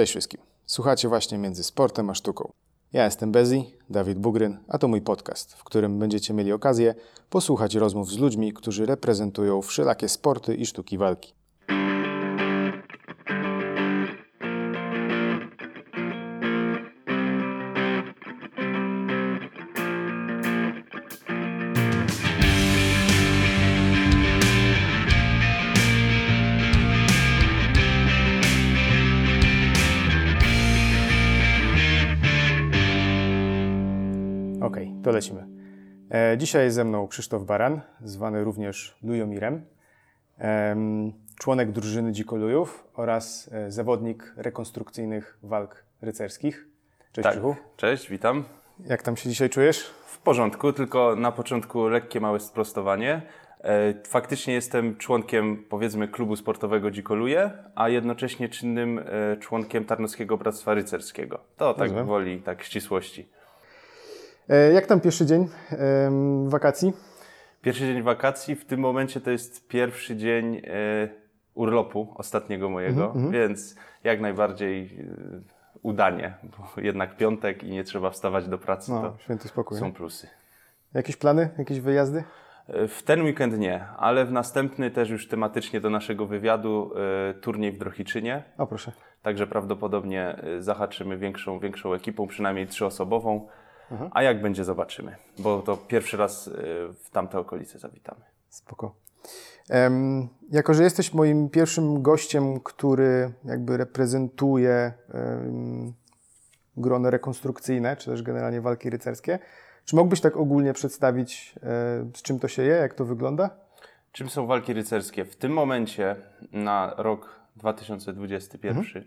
Cześć wszystkim. Słuchacie właśnie między sportem a sztuką. Ja jestem Bezi, Dawid Bugryn, a to mój podcast, w którym będziecie mieli okazję posłuchać rozmów z ludźmi, którzy reprezentują wszelakie sporty i sztuki walki. Lecimy. E, dzisiaj jest ze mną Krzysztof Baran, zwany również Lujomirem, em, członek drużyny Dzikolujów oraz e, zawodnik rekonstrukcyjnych walk rycerskich. Cześć Tak. Krzychu. Cześć, witam. Jak tam się dzisiaj czujesz? W porządku, tylko na początku lekkie małe sprostowanie. E, Faktycznie jestem członkiem, powiedzmy, klubu sportowego Dzikoluje, a jednocześnie czynnym członkiem Tarnowskiego Bractwa Rycerskiego. To tak Rozumiem. woli, tak ścisłości. E, jak tam pierwszy dzień wakacji? Pierwszy dzień wakacji, w tym momencie to jest pierwszy dzień e, urlopu ostatniego mojego, więc jak najbardziej e, udanie, bo jednak piątek i nie trzeba wstawać do pracy, No, to święty spokój. są plusy. Jakieś plany? Jakieś wyjazdy? W ten weekend nie, ale w następny też już tematycznie do naszego wywiadu turniej w Drohiczynie. O proszę. Także prawdopodobnie zahaczymy większą, większą ekipą, przynajmniej trzyosobową. A jak będzie, zobaczymy, bo to pierwszy raz e, w tamte okolice zawitamy. Spoko. Jako, że jesteś moim pierwszym gościem, który jakby reprezentuje grono rekonstrukcyjne, czy też generalnie walki rycerskie, czy mógłbyś tak ogólnie przedstawić, e, z czym to się je, jak to wygląda? Czym są walki rycerskie? W tym momencie na rok 2021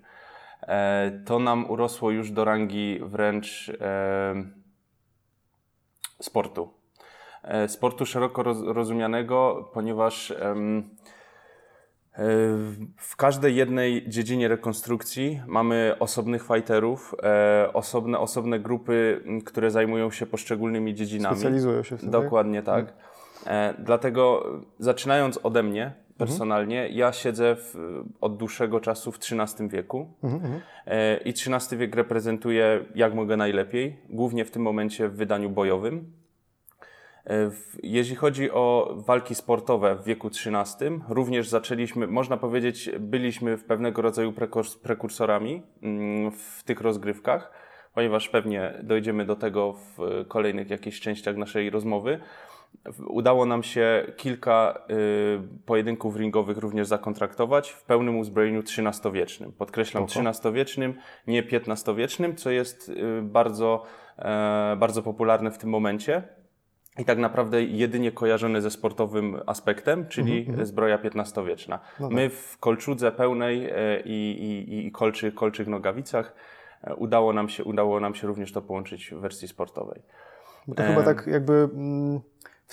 e, to nam urosło już do rangi wręcz e, sportu. E, sportu szeroko roz, rozumianego, ponieważ e, w każdej jednej dziedzinie rekonstrukcji mamy osobnych fighterów, e, osobne, osobne grupy, które zajmują się poszczególnymi dziedzinami. Specjalizują się w tym. tak? Dokładnie tak. E, dlatego zaczynając ode mnie personalnie, ja siedzę w, od dłuższego czasu w XIII wieku. E, i XIII wiek reprezentuję jak mogę najlepiej, głównie w tym momencie w wydaniu bojowym. E, w- Jeśli chodzi o walki sportowe w wieku XIII, również zaczęliśmy, można powiedzieć, byliśmy w pewnego rodzaju prekurs- prekursorami mm, w tych rozgrywkach, ponieważ pewnie dojdziemy do tego w kolejnych jakichś częściach naszej rozmowy. Udało nam się kilka y, pojedynków ringowych również zakontraktować w pełnym uzbrojeniu XIII-wiecznym. Podkreślam. XIII-wiecznym, nie XV-wiecznym, co jest y, bardzo, e, bardzo popularne w tym momencie i tak naprawdę jedynie kojarzone ze sportowym aspektem, czyli zbroja XV-wieczna. My w kolczudze pełnej e, i, i, i kolczy, kolczych nogawicach e, udało nam, się, udało nam się również to połączyć w wersji sportowej. Bo to chyba tak jakby mm,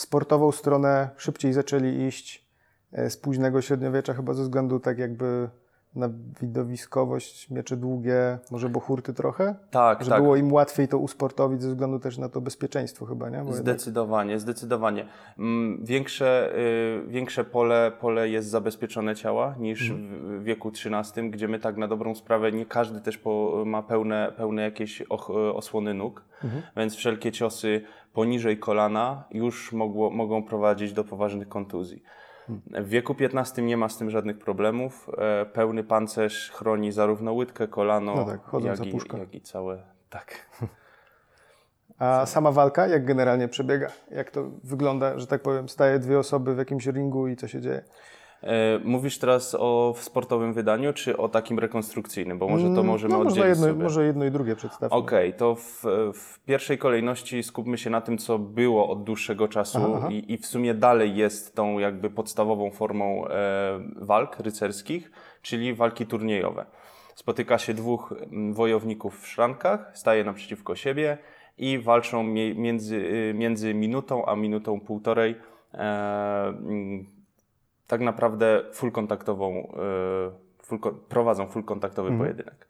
w sportową stronę szybciej zaczęli iść e, z późnego średniowiecza, chyba ze względu tak jakby na widowiskowość, miecze długie, może bohurty trochę? Tak, Że tak. było im łatwiej to usportowić ze względu też na to bezpieczeństwo chyba, nie? Bo jednak- Zdecydowanie, zdecydowanie. Mm, Większe, y, większe pole, pole jest zabezpieczone ciała niż w w wieku XIII, gdzie my tak na dobrą sprawę nie każdy też po, ma pełne, pełne jakieś och, osłony nóg, więc wszelkie ciosy poniżej kolana już mogło, mogą prowadzić do poważnych kontuzji. W wieku XV nie ma z tym żadnych problemów. E, Pełny pancerz chroni zarówno łydkę, kolano, No tak, jak, i, jak i całe. Tak. A sama walka, jak generalnie przebiega? Jak to wygląda, że tak powiem, staje dwie osoby w jakimś ringu i co się dzieje? E, Mówisz teraz o sportowym wydaniu, czy o takim rekonstrukcyjnym? Bo może to możemy no, oddzielić jedno, sobie. może jedno i drugie przedstawić. Okej, to w, w pierwszej kolejności skupmy się na tym, co było od dłuższego czasu Aha, aha. I, i w sumie dalej jest tą jakby podstawową formą e, walk rycerskich, czyli walki turniejowe. Spotyka się dwóch mm, wojowników w szrankach, staje naprzeciwko siebie i walczą między, y, między minutą a minutą półtorej e, mm, tak naprawdę full kontaktową, e, full, prowadzą full kontaktowy pojedynek.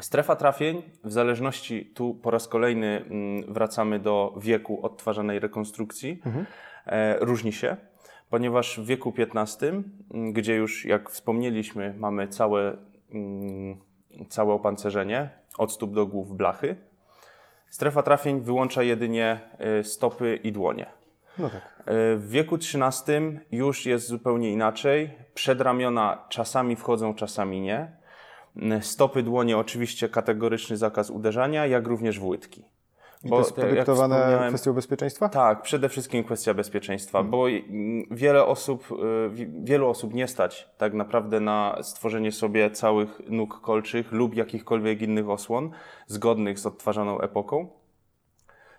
Strefa trafień, w zależności, tu po raz kolejny mm, wracamy do wieku odtwarzanej rekonstrukcji, e, różni się, ponieważ w wieku XV, mm, gdzie już jak wspomnieliśmy, mamy całe mm, całe opancerzenie, od stóp do głów blachy. Strefa trafień wyłącza jedynie y, stopy i dłonie. No tak. Y, W wieku XIII już jest zupełnie inaczej. Przedramiona czasami wchodzą, czasami nie. Y, Stopy, dłonie oczywiście kategoryczny zakaz uderzania, jak również w łydki. I to jest podyktowane kwestią bezpieczeństwa? tak, przede wszystkim kwestia bezpieczeństwa, Mhm. bo mm, wiele osób, wi- wielu osób nie stać tak naprawdę na stworzenie sobie całych nóg kolczych lub jakichkolwiek innych osłon zgodnych z odtwarzaną epoką.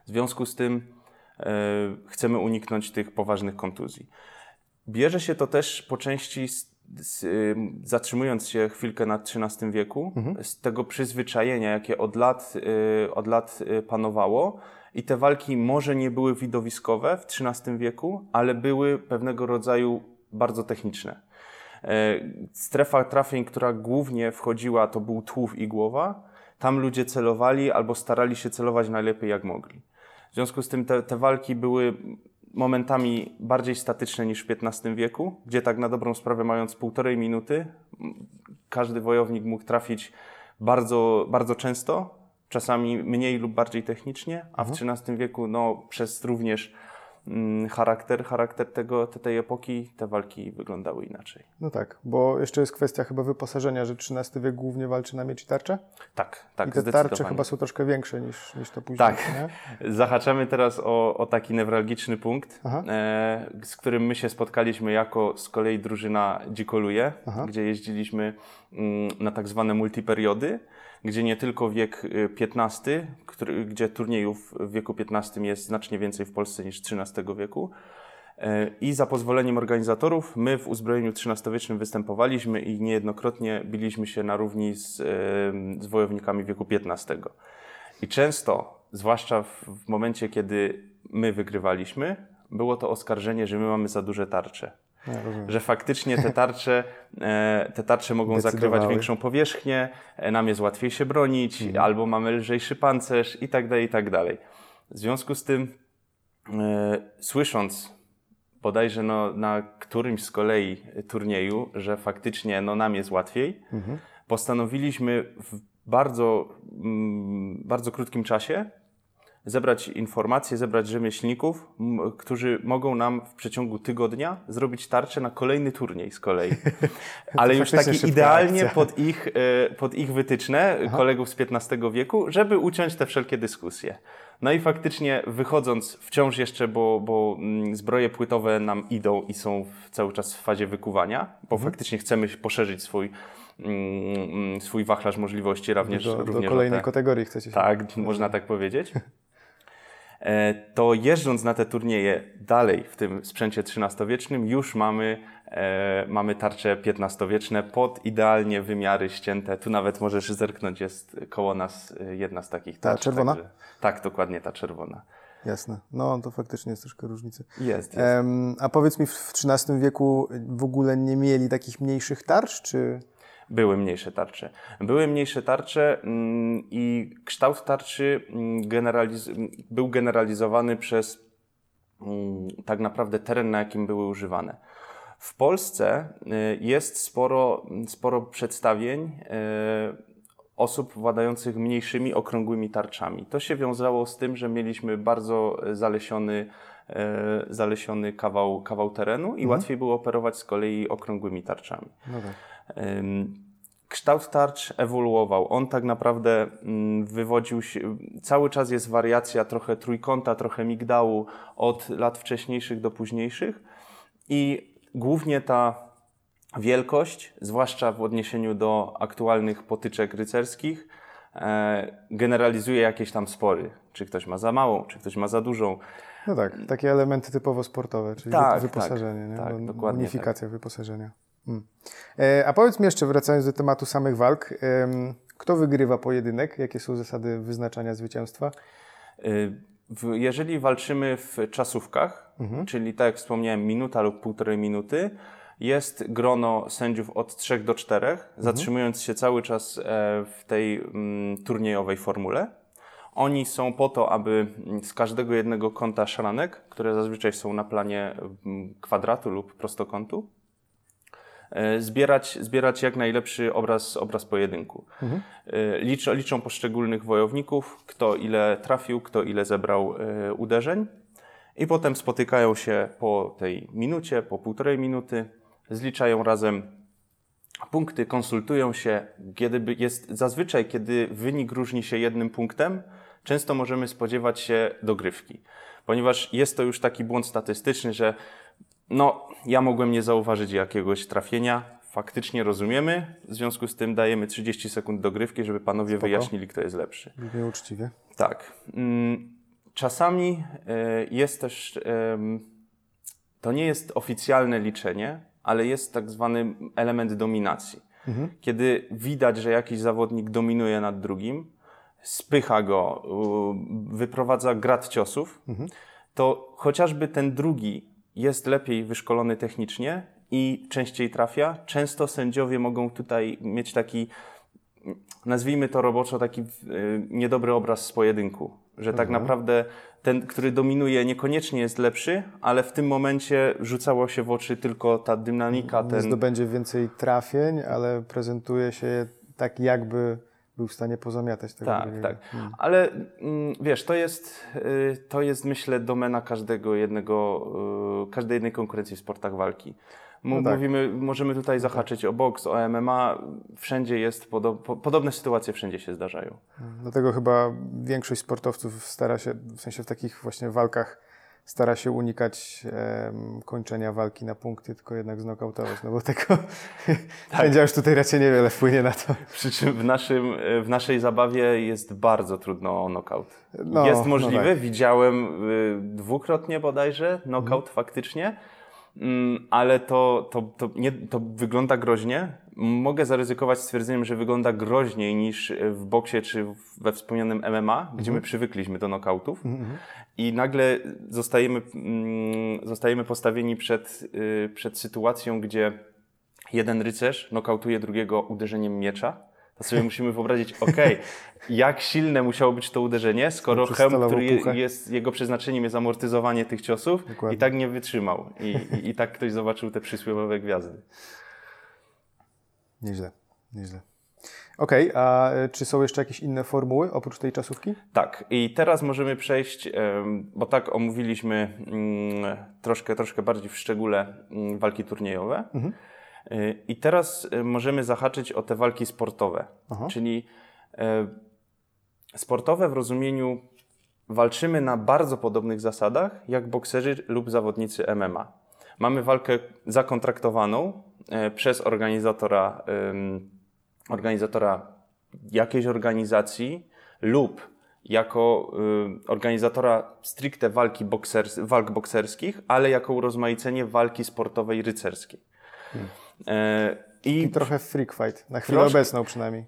W związku z tym chcemy uniknąć tych poważnych kontuzji. Bierze się to też po części, z, z, y, zatrzymując się chwilkę na XIII wieku, z tego przyzwyczajenia, jakie od lat, y, od lat y, panowało. I te walki może nie były widowiskowe w XIII wieku, ale były pewnego rodzaju bardzo techniczne. E, Strefa trafień, która głównie wchodziła, to był tułów i głowa. Tam ludzie celowali albo starali się celować najlepiej jak mogli. W związku z tym te, te walki były momentami bardziej statyczne niż w XV wieku, gdzie tak na dobrą sprawę mając półtorej minuty, każdy wojownik mógł trafić bardzo, bardzo często, czasami mniej lub bardziej technicznie, a w XIII wieku no, przez również charakter, charakter tego, te- tej epoki te walki wyglądały inaczej. No tak, bo jeszcze jest kwestia chyba wyposażenia, że XIII wiek głównie walczy na miecz i tarcze. Tak, tak, I te tarcze chyba są troszkę większe niż, niż to później. Tak. Nie? Zahaczamy teraz o, o taki newralgiczny punkt, e, z którym my się spotkaliśmy jako z kolei drużyna Dzikoluje, Aha. gdzie jeździliśmy mm, na tak zwane multiperiody, gdzie nie tylko wiek y, XV, który, gdzie turniejów w wieku XV jest znacznie więcej w Polsce niż XIII wieku. E, I za pozwoleniem organizatorów, my w uzbrojeniu XIII-wiecznym występowaliśmy i niejednokrotnie biliśmy się na równi z, z wojownikami wieku XV. I często, zwłaszcza w momencie, kiedy my wygrywaliśmy, było to oskarżenie, że my mamy za duże tarcze. Ja rozumiem. Że faktycznie te tarcze, e, te tarcze mogą zakrywać większą powierzchnię, e, nam jest łatwiej się bronić, Mhm. albo mamy lżejszy pancerz i tak dalej, i tak dalej. W związku z tym, e, słysząc bodajże no, na którymś z kolei turnieju, że faktycznie no, nam jest łatwiej, Mhm. postanowiliśmy w bardzo, mm, bardzo krótkim czasie zebrać informacje, zebrać rzemieślników, którzy mogą nam w przeciągu tygodnia zrobić tarczę na kolejny turniej z kolei. Ale już taki idealnie akcja. pod ich, e, pod ich wytyczne kolegów z XV wieku, żeby uciąć te wszelkie dyskusje. No i faktycznie wychodząc wciąż jeszcze, bo, bo mm, zbroje płytowe nam idą i są cały czas w fazie wykuwania, bo Mhm. faktycznie chcemy poszerzyć swój, mm, mm, swój wachlarz możliwości również, Do, do również kolejnej te- kategorii chcecie się... tak, można tak powiedzieć. E, To jeżdżąc na te turnieje dalej w tym sprzęcie XIII-wiecznym, już mamy, e, mamy tarcze XV-wieczne pod idealnie wymiary ścięte. Tu nawet możesz zerknąć, jest koło nas e, jedna z takich Ta tarcz. czerwona? także- tak, dokładnie ta czerwona. Jasne. No, to faktycznie jest troszkę różnicy. Jest, jest. A powiedz mi, w w XIII wieku w ogóle nie mieli takich mniejszych tarcz, czy... Były mniejsze tarcze. Były mniejsze tarcze mm, i kształt tarczy mm, generaliz- był generalizowany przez mm, tak naprawdę teren, na jakim były używane. W Polsce y, jest sporo, sporo przedstawień y, osób władających mniejszymi, okrągłymi tarczami. To się wiązało z tym, że mieliśmy bardzo zalesiony, y, zalesiony kawał, kawał terenu i łatwiej było operować z kolei okrągłymi tarczami. No tak. Kształt tarcz ewoluował. On tak naprawdę mm, wywodził się, cały czas jest wariacja trochę trójkąta, trochę migdału od lat wcześniejszych do późniejszych i głównie ta wielkość, zwłaszcza w odniesieniu do aktualnych potyczek rycerskich, e, generalizuje jakieś tam spory. Czy ktoś ma za małą, czy ktoś ma za dużą. No tak, takie elementy typowo sportowe, czyli Tak, wy- wyposażenie, tak, nie? tak, Unifikacja wyposażenia. Mm. E, a powiedz mi jeszcze, wracając do tematu samych walk, kto wygrywa pojedynek? Jakie są zasady wyznaczania zwycięstwa? W- Jeżeli walczymy w czasówkach, czyli tak jak wspomniałem, minuta lub półtorej minuty, jest grono sędziów od 3 do 4, zatrzymując się cały czas e, w tej mm, turniejowej formule. Oni są po to, aby z każdego jednego kąta szaranek, które zazwyczaj są na planie mm, kwadratu lub prostokątu, e, zbierać, zbierać jak najlepszy obraz, obraz pojedynku. Mhm. Liczą, liczą poszczególnych wojowników, kto ile trafił, kto ile zebrał uderzeń i potem spotykają się po tej minucie, po półtorej minuty, zliczają razem punkty, konsultują się, kiedy jest zazwyczaj, kiedy wynik różni się jednym punktem, często możemy spodziewać się dogrywki, ponieważ jest to już taki błąd statystyczny, że no, ja mogłem nie zauważyć jakiegoś trafienia, faktycznie rozumiemy, w związku z tym dajemy 30 sekund dogrywki, żeby panowie Spoko. wyjaśnili, kto jest lepszy. Brzmi uczciwie. Tak. Mm, czasami e, jest też, to nie jest oficjalne liczenie, ale jest tak zwany element dominacji. Mhm. Kiedy widać, że jakiś zawodnik dominuje nad drugim, spycha go, wyprowadza grad ciosów, mhm. to chociażby ten drugi jest lepiej wyszkolony technicznie i częściej trafia. Często sędziowie mogą tutaj mieć taki, nazwijmy to roboczo, taki y, niedobry obraz z pojedynku, że tak mhm. naprawdę ten, który dominuje, niekoniecznie jest lepszy, ale w tym momencie rzucało się w oczy tylko ta dynamika. Ten... Zdobędzie więcej trafień, ale prezentuje się tak, jakby był w stanie pozamiatać tego. Tak, tak. Hmm. Ale mm, wiesz, to jest, y, to jest myślę domena każdego jednego, y, każdej jednej konkurencji w sportach walki. No tak. Mówimy, możemy tutaj zahaczyć o boks, o MMA. Wszędzie jest, podo podobne sytuacje wszędzie się zdarzają. Dlatego chyba większość sportowców stara się, w sensie w takich właśnie walkach, stara się unikać kończenia walki na punkty, tylko jednak znokautować, no bo tego tak. sędzia już tutaj raczej niewiele wpłynie na to. Przy czym w, naszym, w naszej zabawie jest bardzo trudno o knockout. No, jest możliwe, no tak. widziałem y, dwukrotnie bodajże knockout mhm. faktycznie, Mm, ale to, to, to, nie, to wygląda groźnie. Mogę zaryzykować stwierdzeniem, że wygląda groźniej niż w boksie czy we wspomnianym MMA, gdzie mhm. my przywykliśmy do nokautów. Mhm, mhm. I nagle zostajemy, mm, zostajemy postawieni przed, y, przed sytuacją, gdzie jeden rycerz nokautuje drugiego uderzeniem miecza to sobie musimy wyobrazić, ok, jak silne musiało być to uderzenie, skoro hełm, który jest, jego przeznaczeniem jest amortyzowanie tych ciosów Dokładnie. i tak nie wytrzymał. I, i, I, tak ktoś zobaczył te przysłowiowe gwiazdy. Nieźle, nieźle. Okej, okay, a e, czy są jeszcze jakieś inne formuły oprócz tej czasówki? Tak, i teraz możemy przejść, bo tak omówiliśmy mm, troszkę, troszkę bardziej w szczególe mm, walki turniejowe. Mhm. I teraz y, możemy zahaczyć o te walki sportowe, Aha. czyli e, sportowe w rozumieniu walczymy na bardzo podobnych zasadach jak bokserzy lub zawodnicy MMA. Mamy walkę zakontraktowaną e, przez organizatora, organizatora jakiejś organizacji lub jako y, organizatora stricte walki boksers, walk bokserskich, ale jako urozmaicenie walki sportowej rycerskiej. Hmm. E, I, I trochę freak fight, na chwilę troszkę, obecną przynajmniej.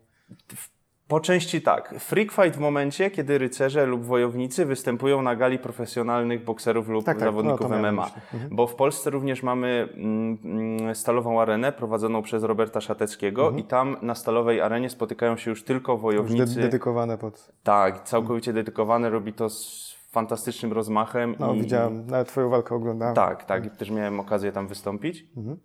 Po części tak. Freak fight w momencie, kiedy rycerze lub wojownicy występują na gali profesjonalnych bokserów lub tak, tak. zawodników no, MMA. Mhm. Bo w Polsce również mamy mm, mm, stalową arenę prowadzoną przez Roberta Szateckiego mhm. i tam na stalowej arenie spotykają się już tylko wojownicy. Już dedykowane pod... Tak, całkowicie mhm. dedykowane. Robi to z fantastycznym rozmachem. No, i... widziałem, nawet twoją walkę oglądałem. Tak, tak. Mhm. Też miałem okazję tam wystąpić. Mhm.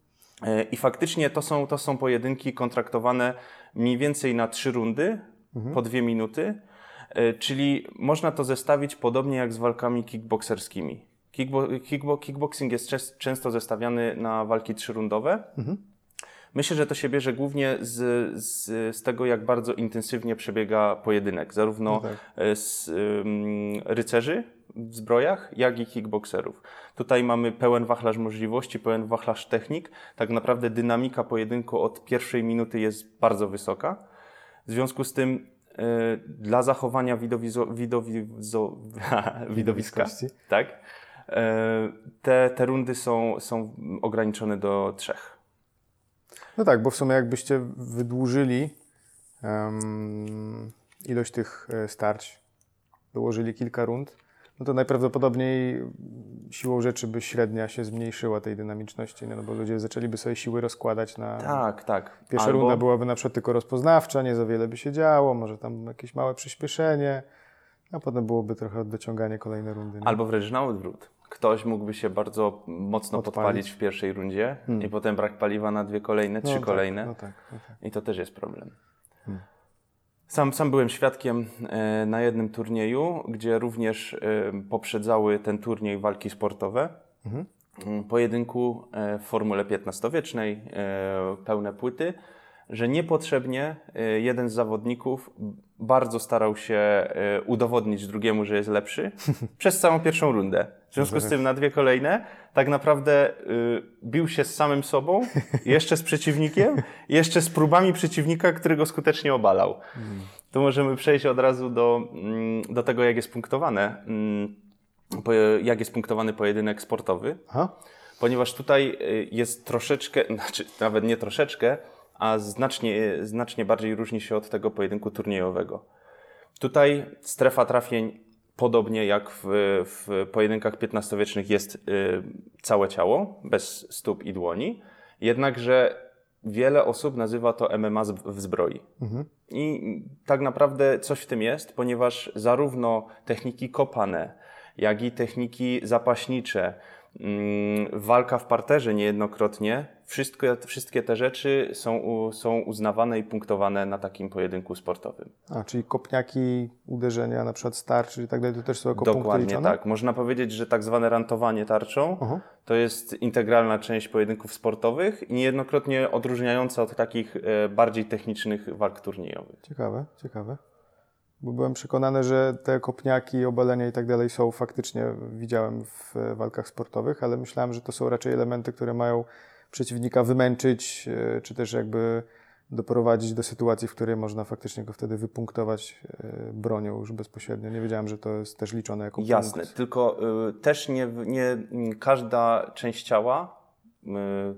E, I faktycznie to są, to są pojedynki kontraktowane mniej więcej na trzy rundy, mhm. po dwie minuty, e, czyli można to zestawić podobnie jak z walkami kickboxerskimi. Kickbo kickbo kickboxing jest często zestawiany na walki trzyrundowe. Mhm. Myślę, że to się bierze głównie z, z, z tego, jak bardzo intensywnie przebiega pojedynek, zarówno no tak. E, z um, rycerzy w zbrojach, jak i kickboxerów. Tutaj mamy pełen wachlarz możliwości, pełen wachlarz technik. Tak naprawdę dynamika pojedynku od pierwszej minuty jest bardzo wysoka. W związku z tym yy, dla zachowania widowizo, widowizo, widowiska, tak, yy, te, te rundy są, są ograniczone do trzech. No tak, bo w sumie jakbyście wydłużyli um, ilość tych e, starć, dołożyli kilka rund, no to najprawdopodobniej siłą rzeczy by średnia się zmniejszyła tej dynamiczności, no bo ludzie zaczęliby sobie siły rozkładać na... Tak, tak. Pierwsza Albo... runda byłaby na przykład tylko rozpoznawcza, nie za wiele by się działo, może tam jakieś małe przyspieszenie, a potem byłoby trochę dociąganie kolejnej rundy. Nie? Albo wręcz na odwrót. ktoś mógłby się bardzo mocno Odpalić. podpalić w pierwszej rundzie i potem brak paliwa na dwie kolejne, trzy Hmm. No tak, kolejne. No tak, no tak. I to też jest problem. Sam, sam byłem świadkiem e, na jednym turnieju, gdzie również e, poprzedzały ten turniej walki sportowe. Mm, Pojedynku e, w formule 15-wiecznej, e, pełne płyty, że niepotrzebnie e, jeden z zawodników bardzo starał się e, udowodnić drugiemu, że jest lepszy przez całą pierwszą rundę. W związku z tym na dwie kolejne tak naprawdę y, bił się z samym sobą, jeszcze z przeciwnikiem, jeszcze z próbami przeciwnika, który go skutecznie obalał. Tu możemy przejść od razu do, mm, do tego, jak jest punktowane, mm, jak jest punktowany pojedynek sportowy Aha. ponieważ tutaj y, jest troszeczkę, znaczy nawet nie troszeczkę, a znacznie, znacznie bardziej różni się od tego pojedynku turniejowego. Tutaj strefa trafień, podobnie jak w, w pojedynkach XV-wiecznych, jest y, całe ciało, bez stóp i dłoni, jednakże wiele osób nazywa to MMA w zbroi. I tak naprawdę coś w tym jest, ponieważ zarówno techniki kopane, jak i techniki zapaśnicze, mm, walka w parterze niejednokrotnie, wszystkie, wszystkie te rzeczy są, są uznawane i punktowane na takim pojedynku sportowym. A, czyli kopniaki, uderzenia, na przykład starczy i tak dalej, to też są jako Dokładnie tak. Można powiedzieć, że tak zwane rantowanie tarczą Aha. to jest integralna część pojedynków sportowych i niejednokrotnie odróżniająca od takich e, bardziej technicznych walk turniejowych. Ciekawe, ciekawe. Bo byłem przekonany, że te kopniaki, obalenia i tak dalej są faktycznie, widziałem w e, walkach sportowych, ale myślałem, że to są raczej elementy, które mają przeciwnika wymęczyć, e, czy też jakby doprowadzić do sytuacji, w której można faktycznie go wtedy wypunktować e, bronią już bezpośrednio. Nie wiedziałem, że to jest też liczone jako Jasne, punkt. tylko y, też nie, nie każda część ciała, y,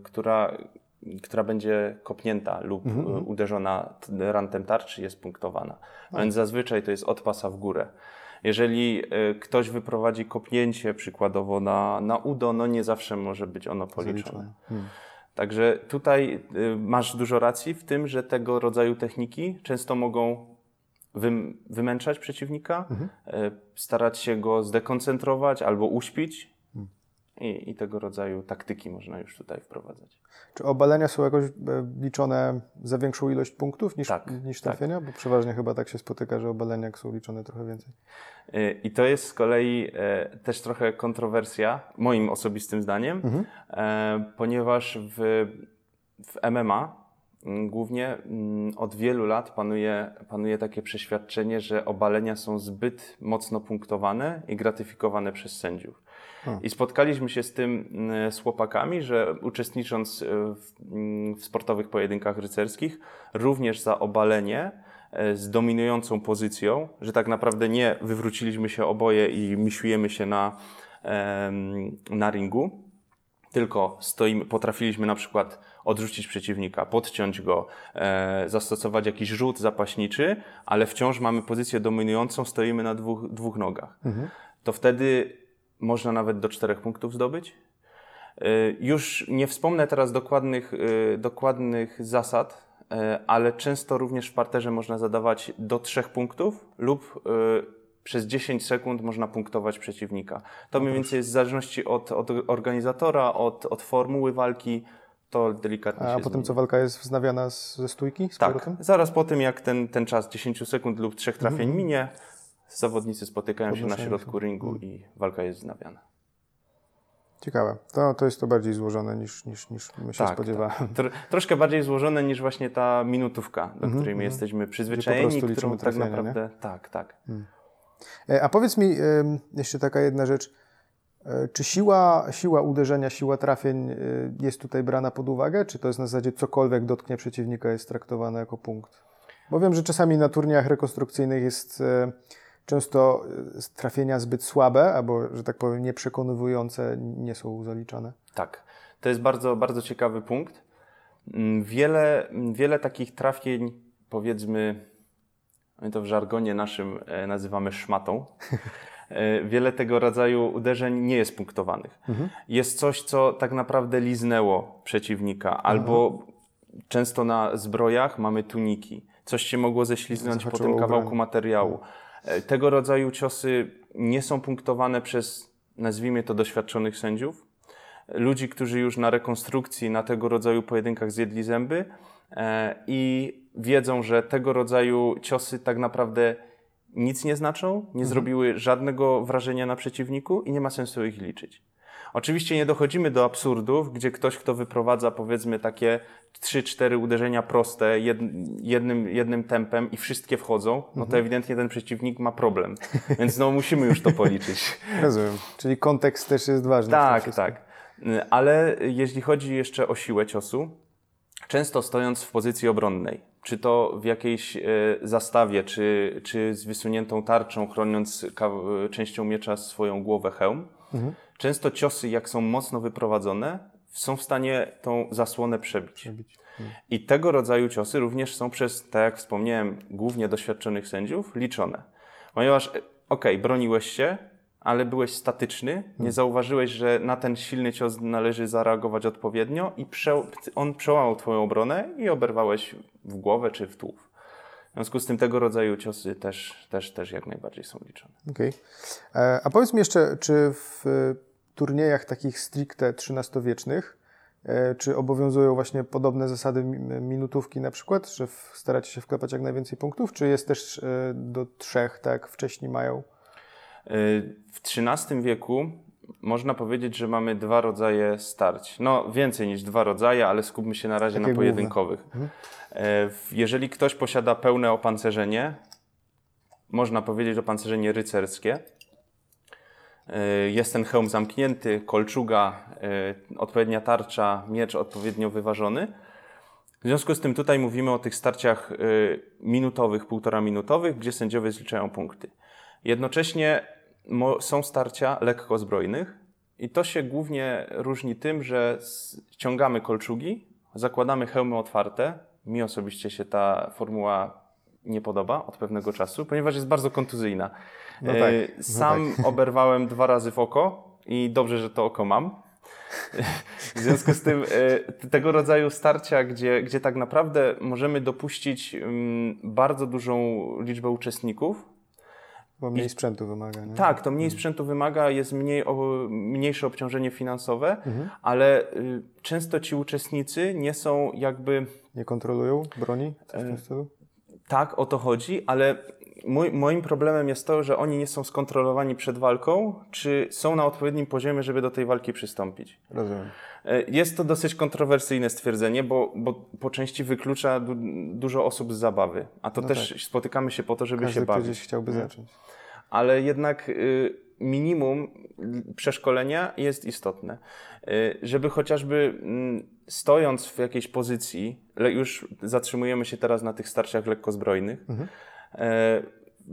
która, która będzie kopnięta lub y, uderzona rantem tarczy jest punktowana. A więc zazwyczaj to jest od pasa w górę. Jeżeli ktoś wyprowadzi kopnięcie przykładowo na, na udo, no nie zawsze może być ono policzone. Hmm. Także tutaj y, masz dużo racji w tym, że tego rodzaju techniki często mogą wym, wymęczać przeciwnika, y, starać się go zdekoncentrować albo uśpić. I, I tego rodzaju taktyki można już tutaj wprowadzać. Czy obalenia są jakoś e, liczone za większą ilość punktów niż, Tak, niż tak. trafienia? Bo przeważnie chyba tak się spotyka, że obalenia są liczone trochę więcej. Y, I to jest z kolei e, też trochę kontrowersja, moim osobistym zdaniem, e, ponieważ w, w MMA mm, głównie mm, od wielu lat panuje, panuje takie przeświadczenie, że obalenia są zbyt mocno punktowane i gratyfikowane przez sędziów. I spotkaliśmy się z tym mm, z chłopakami, że uczestnicząc e, w, mm, w sportowych pojedynkach rycerskich, również za obalenie e, z dominującą pozycją, że tak naprawdę nie wywróciliśmy się oboje i misiujemy się na, na ringu, tylko stoimy, potrafiliśmy na przykład odrzucić przeciwnika, podciąć go, e, zastosować jakiś rzut zapaśniczy, ale wciąż mamy pozycję dominującą, stoimy na dwóch, dwóch nogach. To wtedy można nawet do czterech punktów zdobyć. E, Już nie wspomnę teraz dokładnych, e, dokładnych zasad, e, ale często również w parterze można zadawać do trzech punktów lub przez 10 sekund można punktować przeciwnika. To mniej więcej jest w zależności od, od organizatora, od, od formuły walki. To delikatnie A się potem zmieni. co, walka jest wznawiana z, ze stójki? Z Tak, powrotem? zaraz po tym jak ten, ten czas 10 sekund lub trzech trafień minie, zawodnicy spotykają się na środku ringu i walka jest wznawiana. Ciekawe. To, to jest to bardziej złożone niż, niż, niż my się Tak, spodziewałem. Tro, troszkę bardziej złożone niż właśnie ta minutówka, do której my jesteśmy przyzwyczajeni, którą tak trafienia, nie? naprawdę... Tak, tak. E, A powiedz mi jeszcze taka jedna rzecz. E, Czy siła, siła uderzenia, siła trafień e, jest tutaj brana pod uwagę? Czy to jest na zasadzie cokolwiek dotknie przeciwnika jest traktowane jako punkt? Bo wiem, że czasami na turniejach rekonstrukcyjnych jest często e, trafienia zbyt słabe, albo, że tak powiem, nieprzekonywujące nie są zaliczane. Tak, to jest bardzo, bardzo ciekawy punkt. Mm, Wiele, mm, wiele takich trafień, powiedzmy, my to w żargonie naszym e, nazywamy szmatą. E, Wiele tego rodzaju uderzeń nie jest punktowanych. Jest coś, co tak naprawdę liznęło przeciwnika, albo często na zbrojach mamy tuniki. Coś się mogło ześliznąć po tym kawałku materiału. E, Tego rodzaju ciosy nie są punktowane przez nazwijmy to doświadczonych sędziów, ludzi, którzy już na rekonstrukcji, na tego rodzaju pojedynkach zjedli zęby e, i wiedzą, że tego rodzaju ciosy tak naprawdę nic nie znaczą, nie mhm. zrobiły żadnego wrażenia na przeciwniku i nie ma sensu ich liczyć. Oczywiście nie dochodzimy do absurdów, gdzie ktoś, kto wyprowadza powiedzmy takie 3-4 uderzenia proste jednym, jednym tempem i wszystkie wchodzą, no to mhm. ewidentnie ten przeciwnik ma problem. Więc no musimy już to policzyć. Rozumiem. Czyli kontekst też jest ważny. Tak, tak. Ale jeśli chodzi jeszcze o siłę ciosu, często stojąc w pozycji obronnej, czy to w jakiejś e, zastawie, czy, czy z wysuniętą tarczą, chroniąc częścią miecza swoją głowę, hełm, mhm. Często ciosy, jak są mocno wyprowadzone, są w stanie tą zasłonę przebić. przebić. Mhm. I tego rodzaju ciosy również są przez, tak jak wspomniałem, głównie doświadczonych sędziów liczone. Ponieważ, e, okej, okay, broniłeś się, ale byłeś statyczny, nie hmm. zauważyłeś, że na ten silny cios należy zareagować odpowiednio i prze, on przełamał twoją obronę i oberwałeś w głowę czy w tułów. W związku z tym tego rodzaju ciosy też, też, też jak najbardziej są liczone. Okay. E, a powiedz mi jeszcze, czy w turniejach takich stricte XIII-wiecznych, e, czy obowiązują właśnie podobne zasady minutówki na przykład, że staracie się wklepać jak najwięcej punktów, czy jest też e, do trzech, tak jak wcześniej mają? W XIII wieku można powiedzieć, że mamy dwa rodzaje starć. No, więcej niż dwa rodzaje, ale skupmy się na razie Takie na pojedynkowych. Mhm. E, jeżeli ktoś posiada pełne opancerzenie, można powiedzieć opancerzenie rycerskie, e, jest ten hełm zamknięty, kolczuga, e, odpowiednia tarcza, miecz odpowiednio wyważony. W związku z tym tutaj mówimy o tych starciach minutowych, półtora minutowych, gdzie sędziowie zliczają punkty. Jednocześnie są starcia lekko zbrojnych i to się głównie różni tym, że ściągamy kolczugi, zakładamy hełmy otwarte. Mi osobiście się ta formuła nie podoba od pewnego czasu, ponieważ jest bardzo kontuzyjna. No tak, e, no Sam no tak. oberwałem dwa razy w oko i dobrze, że to oko mam. W związku z tym e, tego rodzaju starcia, gdzie, gdzie tak naprawdę możemy dopuścić mm, bardzo dużą liczbę uczestników, bo mniej I, sprzętu wymaga. Nie? Tak, to mniej mhm. sprzętu wymaga, jest mniej, mniejsze obciążenie finansowe, mhm. ale y, często ci uczestnicy nie są jakby. Nie kontrolują broni e? Tak, o to chodzi, ale mój, moim problemem jest to, że oni nie są skontrolowani przed walką, czy są na odpowiednim poziomie, żeby do tej walki przystąpić. Rozumiem. E, jest to dosyć kontrowersyjne stwierdzenie, bo, bo po części wyklucza du dużo osób z zabawy, a to no też tak. spotykamy się po to, żeby Każdy się bawić. gdzieś chciałby nie? zacząć. Ale jednak y, minimum przeszkolenia jest istotne. Y, żeby chociażby mm, stojąc w jakiejś pozycji, już zatrzymujemy się teraz na tych starciach lekkozbrojnych, mhm. E,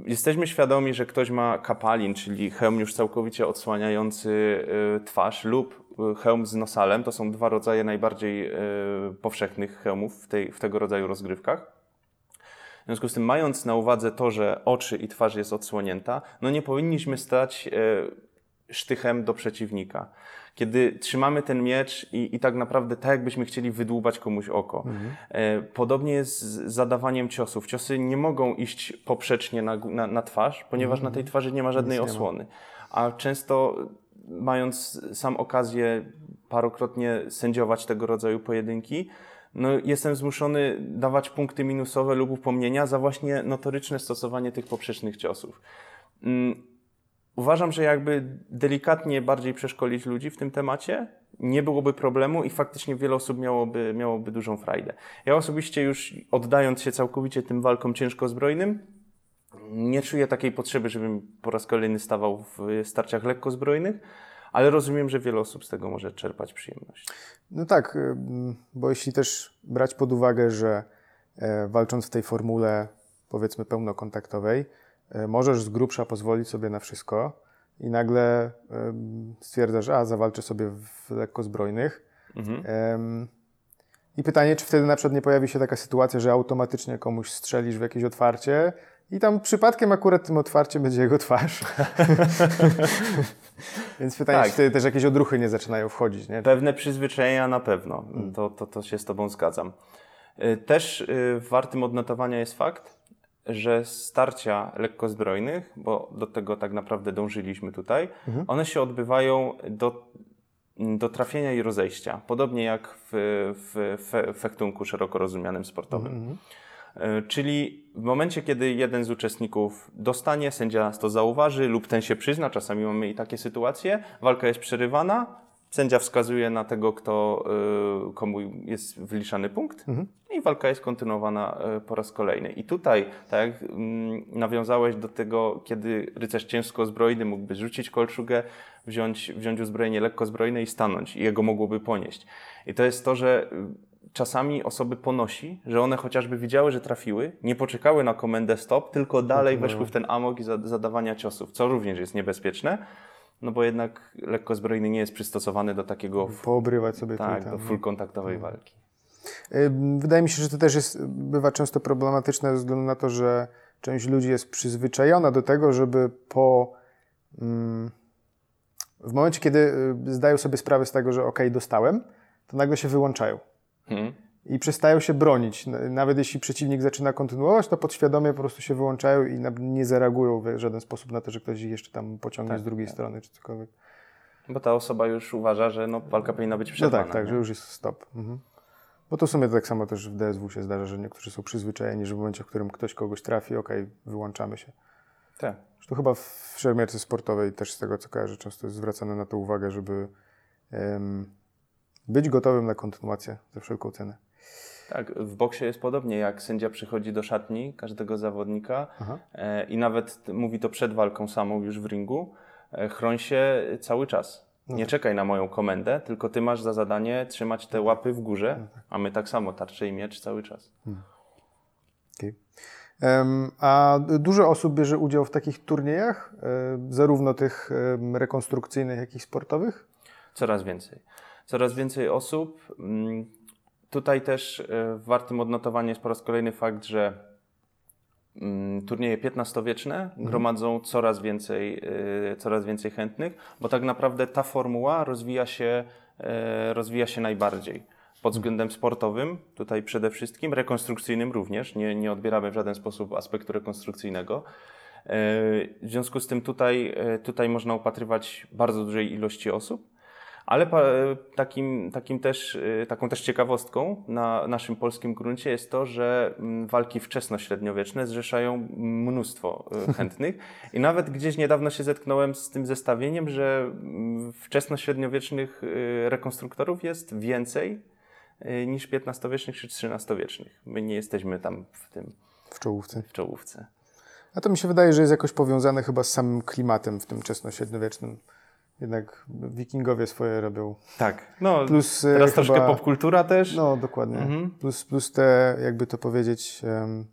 jesteśmy świadomi, że ktoś ma kapalin, czyli hełm już całkowicie odsłaniający y, twarz lub Y, hełm z nosalem. To są dwa rodzaje najbardziej powszechnych hełmów w, tej, w tego rodzaju rozgrywkach. W związku z tym, mając na uwadze to, że oczy i twarz jest odsłonięta, no nie powinniśmy stać sztychem do przeciwnika. Kiedy trzymamy ten miecz i, i tak naprawdę tak, jakbyśmy chcieli wydłubać komuś oko. Mhm. Podobnie jest z zadawaniem ciosów. Ciosy nie mogą iść poprzecznie na, na, na twarz, ponieważ mhm. na tej twarzy nie ma żadnej osłony. A często mając sam okazję parokrotnie sędziować tego rodzaju pojedynki, no jestem zmuszony dawać punkty minusowe lub upomnienia za właśnie notoryczne stosowanie tych poprzecznych ciosów. Uważam, że jakby delikatnie bardziej przeszkolić ludzi w tym temacie, nie byłoby problemu i faktycznie wiele osób miałoby, miałoby dużą frajdę. Ja osobiście już oddając się całkowicie tym walkom ciężkozbrojnym, nie czuję takiej potrzeby, żebym po raz kolejny stawał w starciach lekkozbrojnych, ale rozumiem, że wiele osób z tego może czerpać przyjemność. No tak, y, bo jeśli też brać pod uwagę, że e, walcząc w tej formule powiedzmy pełnokontaktowej, możesz z grubsza pozwolić sobie na wszystko i nagle stwierdzasz, a zawalczę sobie w lekkozbrojnych. Mhm. I pytanie, czy wtedy na przykład nie pojawi się taka sytuacja, że automatycznie komuś strzelisz w jakieś otwarcie, i tam przypadkiem akurat tym otwarciem będzie jego twarz. Więc pytanie, tak. czy wtedy też jakieś odruchy nie zaczynają wchodzić, nie? Pewne przyzwyczajenia na pewno. Hmm. To, to, to się z Tobą zgadzam. Y, też y, wartym odnotowania jest fakt, że starcia lekkozbrojnych, bo do tego tak naprawdę dążyliśmy tutaj, mhm. one się odbywają do, do trafienia i rozejścia. Podobnie jak w, w, w fechtunku szeroko rozumianym sportowym. Mhm. E, czyli w momencie, kiedy jeden z uczestników dostanie, sędzia to zauważy lub ten się przyzna, czasami mamy i takie sytuacje, walka jest przerywana, sędzia wskazuje na tego, kto, e, komu jest wyliczany punkt mhm. i walka jest kontynuowana e, po raz kolejny. I tutaj, tak jak mm, nawiązałeś do tego, kiedy rycerz ciężko zbrojny mógłby rzucić kolczugę, wziąć, wziąć uzbrojenie lekko zbrojne i stanąć i jego mogłoby ponieść. I to jest to, że czasami osoby ponosi, że one chociażby widziały, że trafiły, nie poczekały na komendę stop, tylko dalej weszły w ten amok i zadawania ciosów, co również jest niebezpieczne, no bo jednak lekko zbrojny nie jest przystosowany do takiego... Poobrywać sobie Tak, do full kontaktowej mhm. walki. Wydaje mi się, że to też jest, bywa często problematyczne ze względu na to, że część ludzi jest przyzwyczajona do tego, żeby po... Mm, w momencie, kiedy y, zdają sobie sprawę z tego, że ok, dostałem, to nagle się wyłączają. Hmm. I przestają się bronić. Nawet jeśli przeciwnik zaczyna kontynuować, to podświadomie po prostu się wyłączają i nie zareagują w żaden sposób na to, że ktoś ich jeszcze tam pociągnie tak, z drugiej tak. strony czy cokolwiek. Bo ta osoba już uważa, że no, walka powinna być przerwana. No tak, tak, że już jest stop. Mhm. Bo to w sumie tak samo też w DSW się zdarza, że niektórzy są przyzwyczajeni, że w momencie, w którym ktoś kogoś trafi, ok, wyłączamy się. Tak. To chyba w szermierce sportowej też z tego, co kojarzę, często jest zwracane na to uwagę, żeby um, być gotowym na kontynuację za wszelką cenę. Tak, w boksie jest podobnie, jak sędzia przychodzi do szatni każdego zawodnika e, i nawet mówi to przed walką samą już w ringu, e, chroń się cały czas. No nie tak. czekaj na moją komendę, tylko ty masz za zadanie trzymać te łapy w górze, no tak. a my tak samo, tarczę i miecz cały czas. Hmm. Okay. Um, a dużo osób bierze udział w takich turniejach, um, zarówno tych rekonstrukcyjnych, jak i sportowych? Coraz więcej coraz więcej osób. Tutaj też e, wartym odnotowania jest po raz kolejny fakt, że mm, turnieje XV-wieczne mhm. gromadzą coraz więcej, e, coraz więcej chętnych, bo tak naprawdę ta formuła rozwija się, e, rozwija się najbardziej. Pod mhm. względem sportowym, tutaj przede wszystkim, rekonstrukcyjnym również, nie, nie odbieramy w żaden sposób aspektu rekonstrukcyjnego. W związku z tym tutaj, tutaj można upatrywać bardzo dużej ilości osób. Ale takim, takim też, y, taką też ciekawostką na naszym polskim gruncie jest to, że mm, walki wczesnośredniowieczne zrzeszają mnóstwo y, chętnych. I nawet gdzieś niedawno się zetknąłem z tym zestawieniem, że mm, wczesnośredniowiecznych rekonstruktorów jest więcej niż XV-wiecznych czy XIII-wiecznych. My nie jesteśmy tam w tym. W czołówce. W czołówce. A to mi się wydaje, że jest jakoś powiązane chyba z samym klimatem w tym wczesnośredniowiecznym jednak wikingowie swoje robią. Tak. No, plus, e, teraz chyba, troszkę popkultura też. No, dokładnie. Mhm. Plus, plus te, jakby to powiedzieć, um,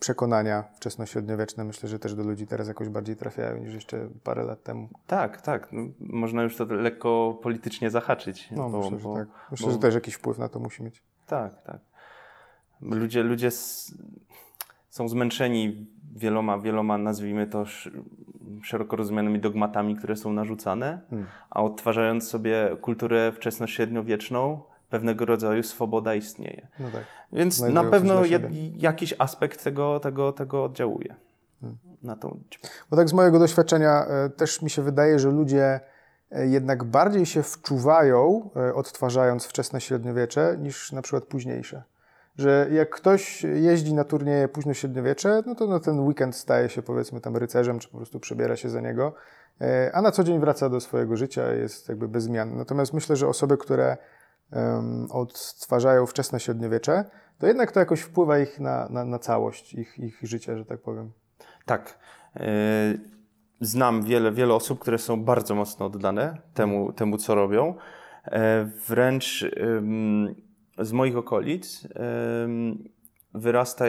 przekonania wczesnośredniowieczne myślę, że też do ludzi teraz jakoś bardziej trafiają niż jeszcze parę lat temu. Tak, tak. No, można już to lekko politycznie zahaczyć. No, bo, myślę, że bo, tak. Myślę, bo... że też jakiś wpływ na to musi mieć. Tak, tak. Ludzie, ludzie są zmęczeni wieloma, wieloma, nazwijmy to, szeroko rozumianymi dogmatami, które są narzucane, hmm. a odtwarzając sobie kulturę wczesnośredniowieczną, pewnego rodzaju swoboda istnieje. No tak. Więc na pewno jakiś aspekt tego, tego, tego oddziałuje hmm. na tą liczbę. Bo tak z mojego doświadczenia e, też mi się wydaje, że ludzie e, jednak bardziej się wczuwają, e, odtwarzając wczesne średniowiecze, niż na przykład późniejsze że jak ktoś jeździ na turnieje późno średniowiecze, no to na ten weekend staje się powiedzmy tam rycerzem, czy po prostu przebiera się za niego, e, a na co dzień wraca do swojego życia, jest jakby bez zmian. Natomiast myślę, że osoby, które odtwarzają wczesne średniowiecze, to jednak to jakoś wpływa ich na, na, na całość ich, ich życia, że tak powiem. Tak. E, znam wiele, wiele osób, które są bardzo mocno oddane temu, temu co robią. E, wręcz z moich okolic wyrasta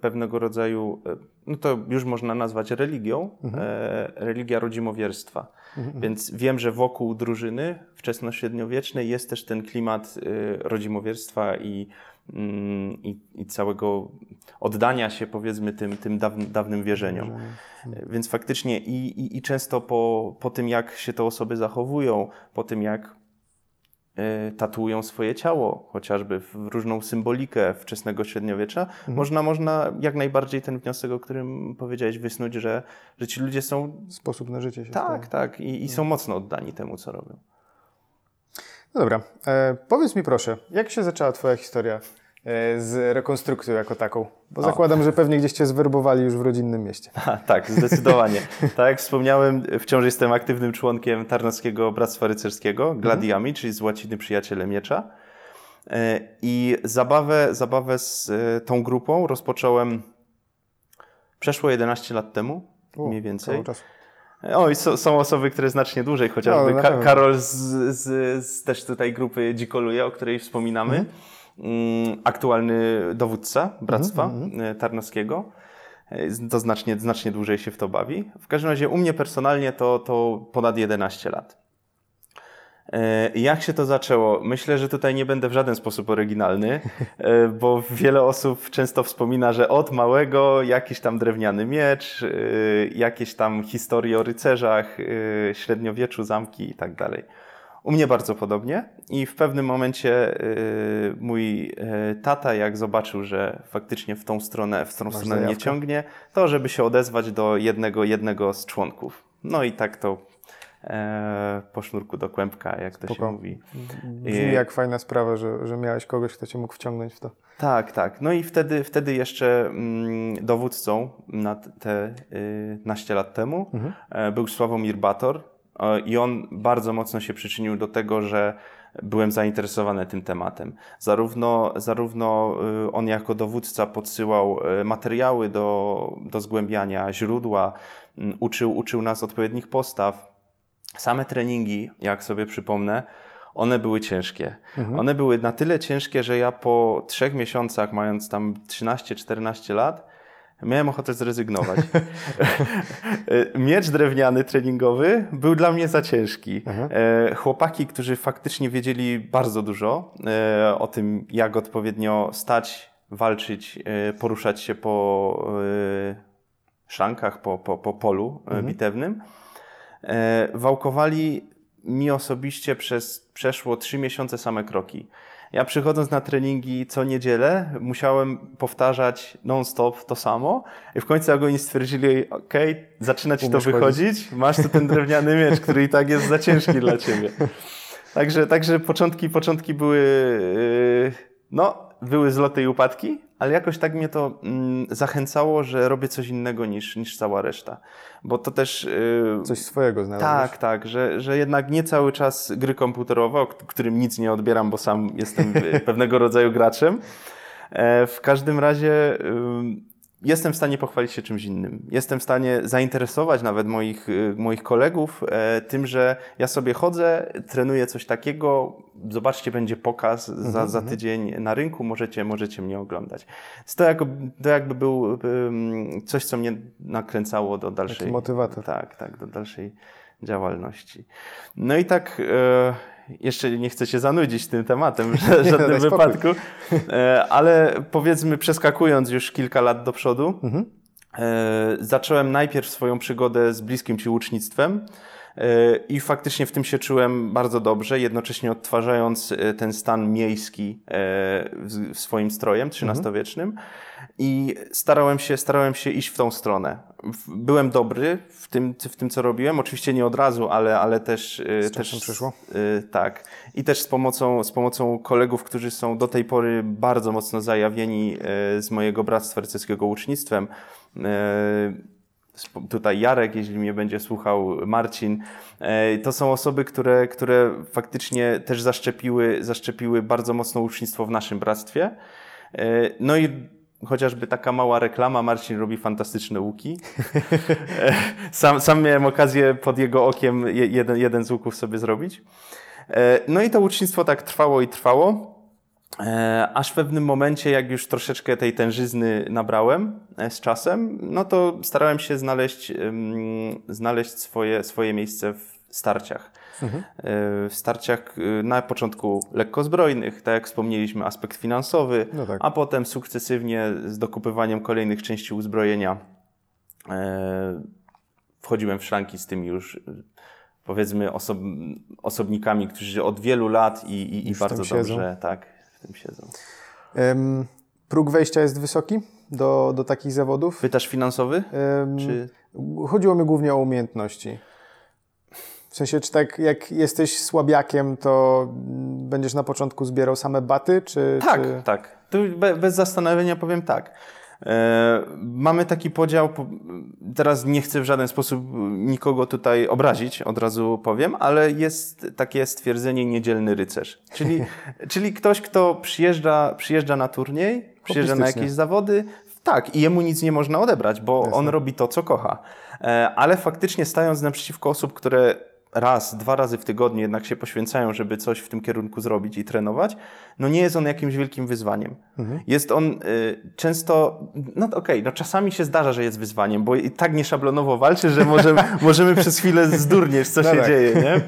pewnego rodzaju, e, no to już można nazwać religią, mhm. E, religia rodzimowierstwa. Mhm. Więc wiem, że wokół drużyny wczesnośredniowiecznej jest też ten klimat e, rodzimowierstwa i, mm, i, i całego oddania się powiedzmy tym, tym dawnym wierzeniom. Mhm. Więc faktycznie i, i, i często po, po tym, jak się te osoby zachowują, po tym, jak tatuują swoje ciało, chociażby w różną symbolikę wczesnego średniowiecza, mhm. można, można jak najbardziej ten wniosek, o którym powiedziałeś, wysnuć, że, że ci ludzie są... Sposób na życie się Tak, staje. tak. I, i są mocno oddani temu, co robią. No dobra. E, powiedz mi proszę, jak się zaczęła Twoja historia z rekonstrukcją jako taką? Bo o. zakładam, że pewnie gdzieś Cię zwerbowali już w rodzinnym mieście. A, tak, zdecydowanie. tak jak wspomniałem, wciąż jestem aktywnym członkiem Tarnowskiego Bractwa Rycerskiego, mhm. Gladiami, mhm. czyli z łaciny Przyjaciele Miecza. E, I zabawę, zabawę z e, tą grupą rozpocząłem przeszło 11 lat temu, U, mniej więcej. Oj, so, są osoby, które znacznie dłużej, chociażby no, Ka Karol z, z, z, też tutaj grupy Dzikoluje, o której wspominamy. Mhm. Mm, aktualny dowódca Bractwa mm -hmm. Tarnowskiego. E, to znacznie, znacznie dłużej się w to bawi. W każdym razie u mnie personalnie to, to ponad 11 lat. E, jak się to zaczęło? Myślę, że tutaj nie będę w żaden sposób oryginalny, bo wiele osób często wspomina, że od małego jakiś tam drewniany miecz, jakieś tam historie o rycerzach, średniowieczu, zamki i tak dalej. U mnie bardzo podobnie i w pewnym momencie y, mój y, tata, jak zobaczył, że faktycznie w tą stronę, w tą Masz stronę nie ciągnie, to żeby się odezwać do jednego, jednego z członków. No i tak to e, po sznurku do kłębka, jak to się mówi. Brzmi jak fajna sprawa, że, że miałeś kogoś, kto cię mógł wciągnąć w to. Tak, tak. No i wtedy, wtedy jeszcze mm, dowódcą na te y, naście lat temu mhm. e, był Sławomir Bator, i on bardzo mocno się przyczynił do tego, że byłem zainteresowany tym tematem. Zarówno, zarówno y, on jako dowódca podsyłał y, materiały do, do zgłębiania, źródła, mm, uczył, uczył nas odpowiednich postaw. Same treningi, jak sobie przypomnę, one były ciężkie. Mhm. One były na tyle ciężkie, że ja po trzech miesiącach, mając tam 13-14 lat, miałem ochotę zrezygnować. Miecz drewniany treningowy był dla mnie za ciężki. Aha. E, chłopaki, którzy faktycznie wiedzieli bardzo dużo e, o tym, jak odpowiednio stać, walczyć, e, poruszać się po szrankach, po, po, po polu mhm. bitewnym, wałkowali mi osobiście przez przeszło trzy miesiące same kroki. Ja przychodząc na treningi co niedzielę, musiałem powtarzać non-stop to samo i w końcu jak oni stwierdzili, ok, zaczyna ci to wychodzić, chodzić. masz tu ten drewniany miecz, który i tak jest za ciężki dla ciebie. Także, także początki, początki były, yy, no, były zloty i upadki, ale jakoś tak mnie to mm, zachęcało, że robię coś innego niż, niż cała reszta. Bo to też. Yy, coś swojego znalazłeś. Tak, tak, że, że jednak nie cały czas gry komputerowe, o którym nic nie odbieram, bo sam jestem pewnego rodzaju graczem. E, w każdym razie. Yy, jestem w stanie pochwalić się czymś innym. Jestem w stanie zainteresować nawet moich, y, moich kolegów e, tym, że ja sobie chodzę, trenuję coś takiego, zobaczcie, będzie pokaz za, mhm, za mhm. tydzień na rynku, możecie, możecie mnie oglądać. To, jako, to jakby był coś, co mnie nakręcało do dalszej... Taki motywator. Tak, tak, do dalszej działalności. No i tak... Jeszcze nie chcę się zanudzić tym tematem w żadnym no, wypadku, e, ale powiedzmy przeskakując już kilka lat do przodu, mhm. E, zacząłem najpierw swoją przygodę z bliskim ci łucznictwem i faktycznie w tym się czułem bardzo dobrze, jednocześnie odtwarzając ten stan miejski w swoim strojem XIII-wiecznym. I starałem się, starałem się iść w tą stronę. Byłem dobry w tym, w tym co robiłem, oczywiście nie od razu, ale, ale też... Y, z też przyszło? Tak. I też z pomocą, z pomocą kolegów, którzy są do tej pory bardzo mocno zajawieni z mojego bractwa rycerskiego ucznictwem. Tutaj Jarek, jeśli mnie będzie słuchał, Marcin. To są osoby, które, które faktycznie też zaszczepiły, zaszczepiły bardzo mocno ucznictwo w naszym bractwie. No i chociażby taka mała reklama, Marcin robi fantastyczne łuki. sam, sam miałem okazję pod jego okiem jeden, jeden z łuków sobie zrobić. E, no i to ucznictwo tak trwało i trwało, e, aż w pewnym momencie, jak już troszeczkę tej tężyzny nabrałem e, z czasem, no to starałem się znaleźć, znaleźć swoje, swoje miejsce w starciach. Mhm. W starciach na początku lekkozbrojnych, tak jak wspomnieliśmy, aspekt finansowy, no tak. a potem sukcesywnie z dokupywaniem kolejnych części uzbrojenia e, wchodziłem w szranki z tymi już powiedzmy osob, osobnikami, którzy od wielu lat i, i, i bardzo dobrze tak, w tym siedzą. Um, próg wejścia jest wysoki do, do takich zawodów? Pytasz finansowy? Um, czy... Chodziło mi głównie o umiejętności. W sensie, czy tak jak jesteś słabiakiem, to będziesz na początku zbierał same baty, czy... Tak, czy... tak. Tu bez zastanowienia powiem tak. E, mamy taki podział, teraz nie chcę w żaden sposób nikogo tutaj obrazić, od razu powiem, ale jest takie stwierdzenie niedzielny rycerz. Czyli, czyli ktoś, kto przyjeżdża, przyjeżdża na turniej, przyjeżdża na jakieś zawody, tak, i jemu nic nie można odebrać, bo Jasne. on robi to, co kocha. E, ale faktycznie stając naprzeciwko osób, które raz, dwa razy w tygodniu jednak się poświęcają, żeby coś w tym kierunku zrobić i trenować, no nie jest on jakimś wielkim wyzwaniem. Mhm. Jest on y, często, no okej, okay, no czasami się zdarza, że jest wyzwaniem, bo i tak nieszablonowo walczy, że możemy, możemy przez chwilę zdurnieć, co no się tak. dzieje, nie?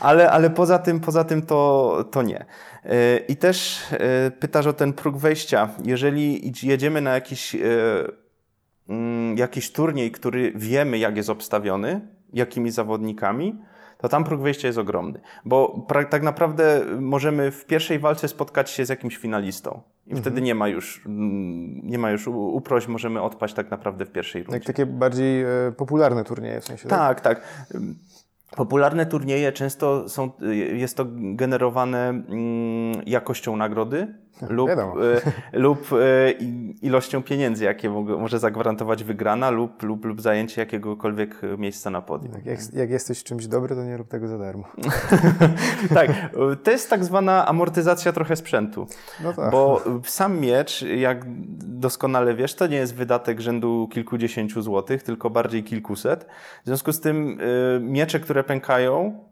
Ale, ale poza tym, poza tym to, to nie. Y, I też y, pytasz o ten próg wejścia. Jeżeli jedziemy na jakiś, y, mm, jakiś turniej, który wiemy, jak jest obstawiony, jakimi zawodnikami, to tam próg wyjścia jest ogromny. Bo tak naprawdę możemy w pierwszej walce spotkać się z jakimś finalistą. I mhm. wtedy nie ma już, mm, nie ma już uproś, możemy odpaść tak naprawdę w pierwszej rundzie. Jak takie bardziej e, popularne turnieje w sensie. Tak, tak. tak. Popularne turnieje często są, jest to generowane mm, jakością nagrody, lub, e, lub e, ilością pieniędzy, jakie może zagwarantować wygrana lub, lub, lub zajęcie jakiegokolwiek miejsca na podium. Tak, jak, jak jesteś czymś dobry, to nie rób tego za darmo. tak, to jest tak zwana amortyzacja trochę sprzętu. No tak. Bo sam miecz, jak doskonale wiesz, to nie jest wydatek rzędu kilkudziesięciu złotych, tylko bardziej kilkuset. W związku z tym y, miecze, które pękają, Y,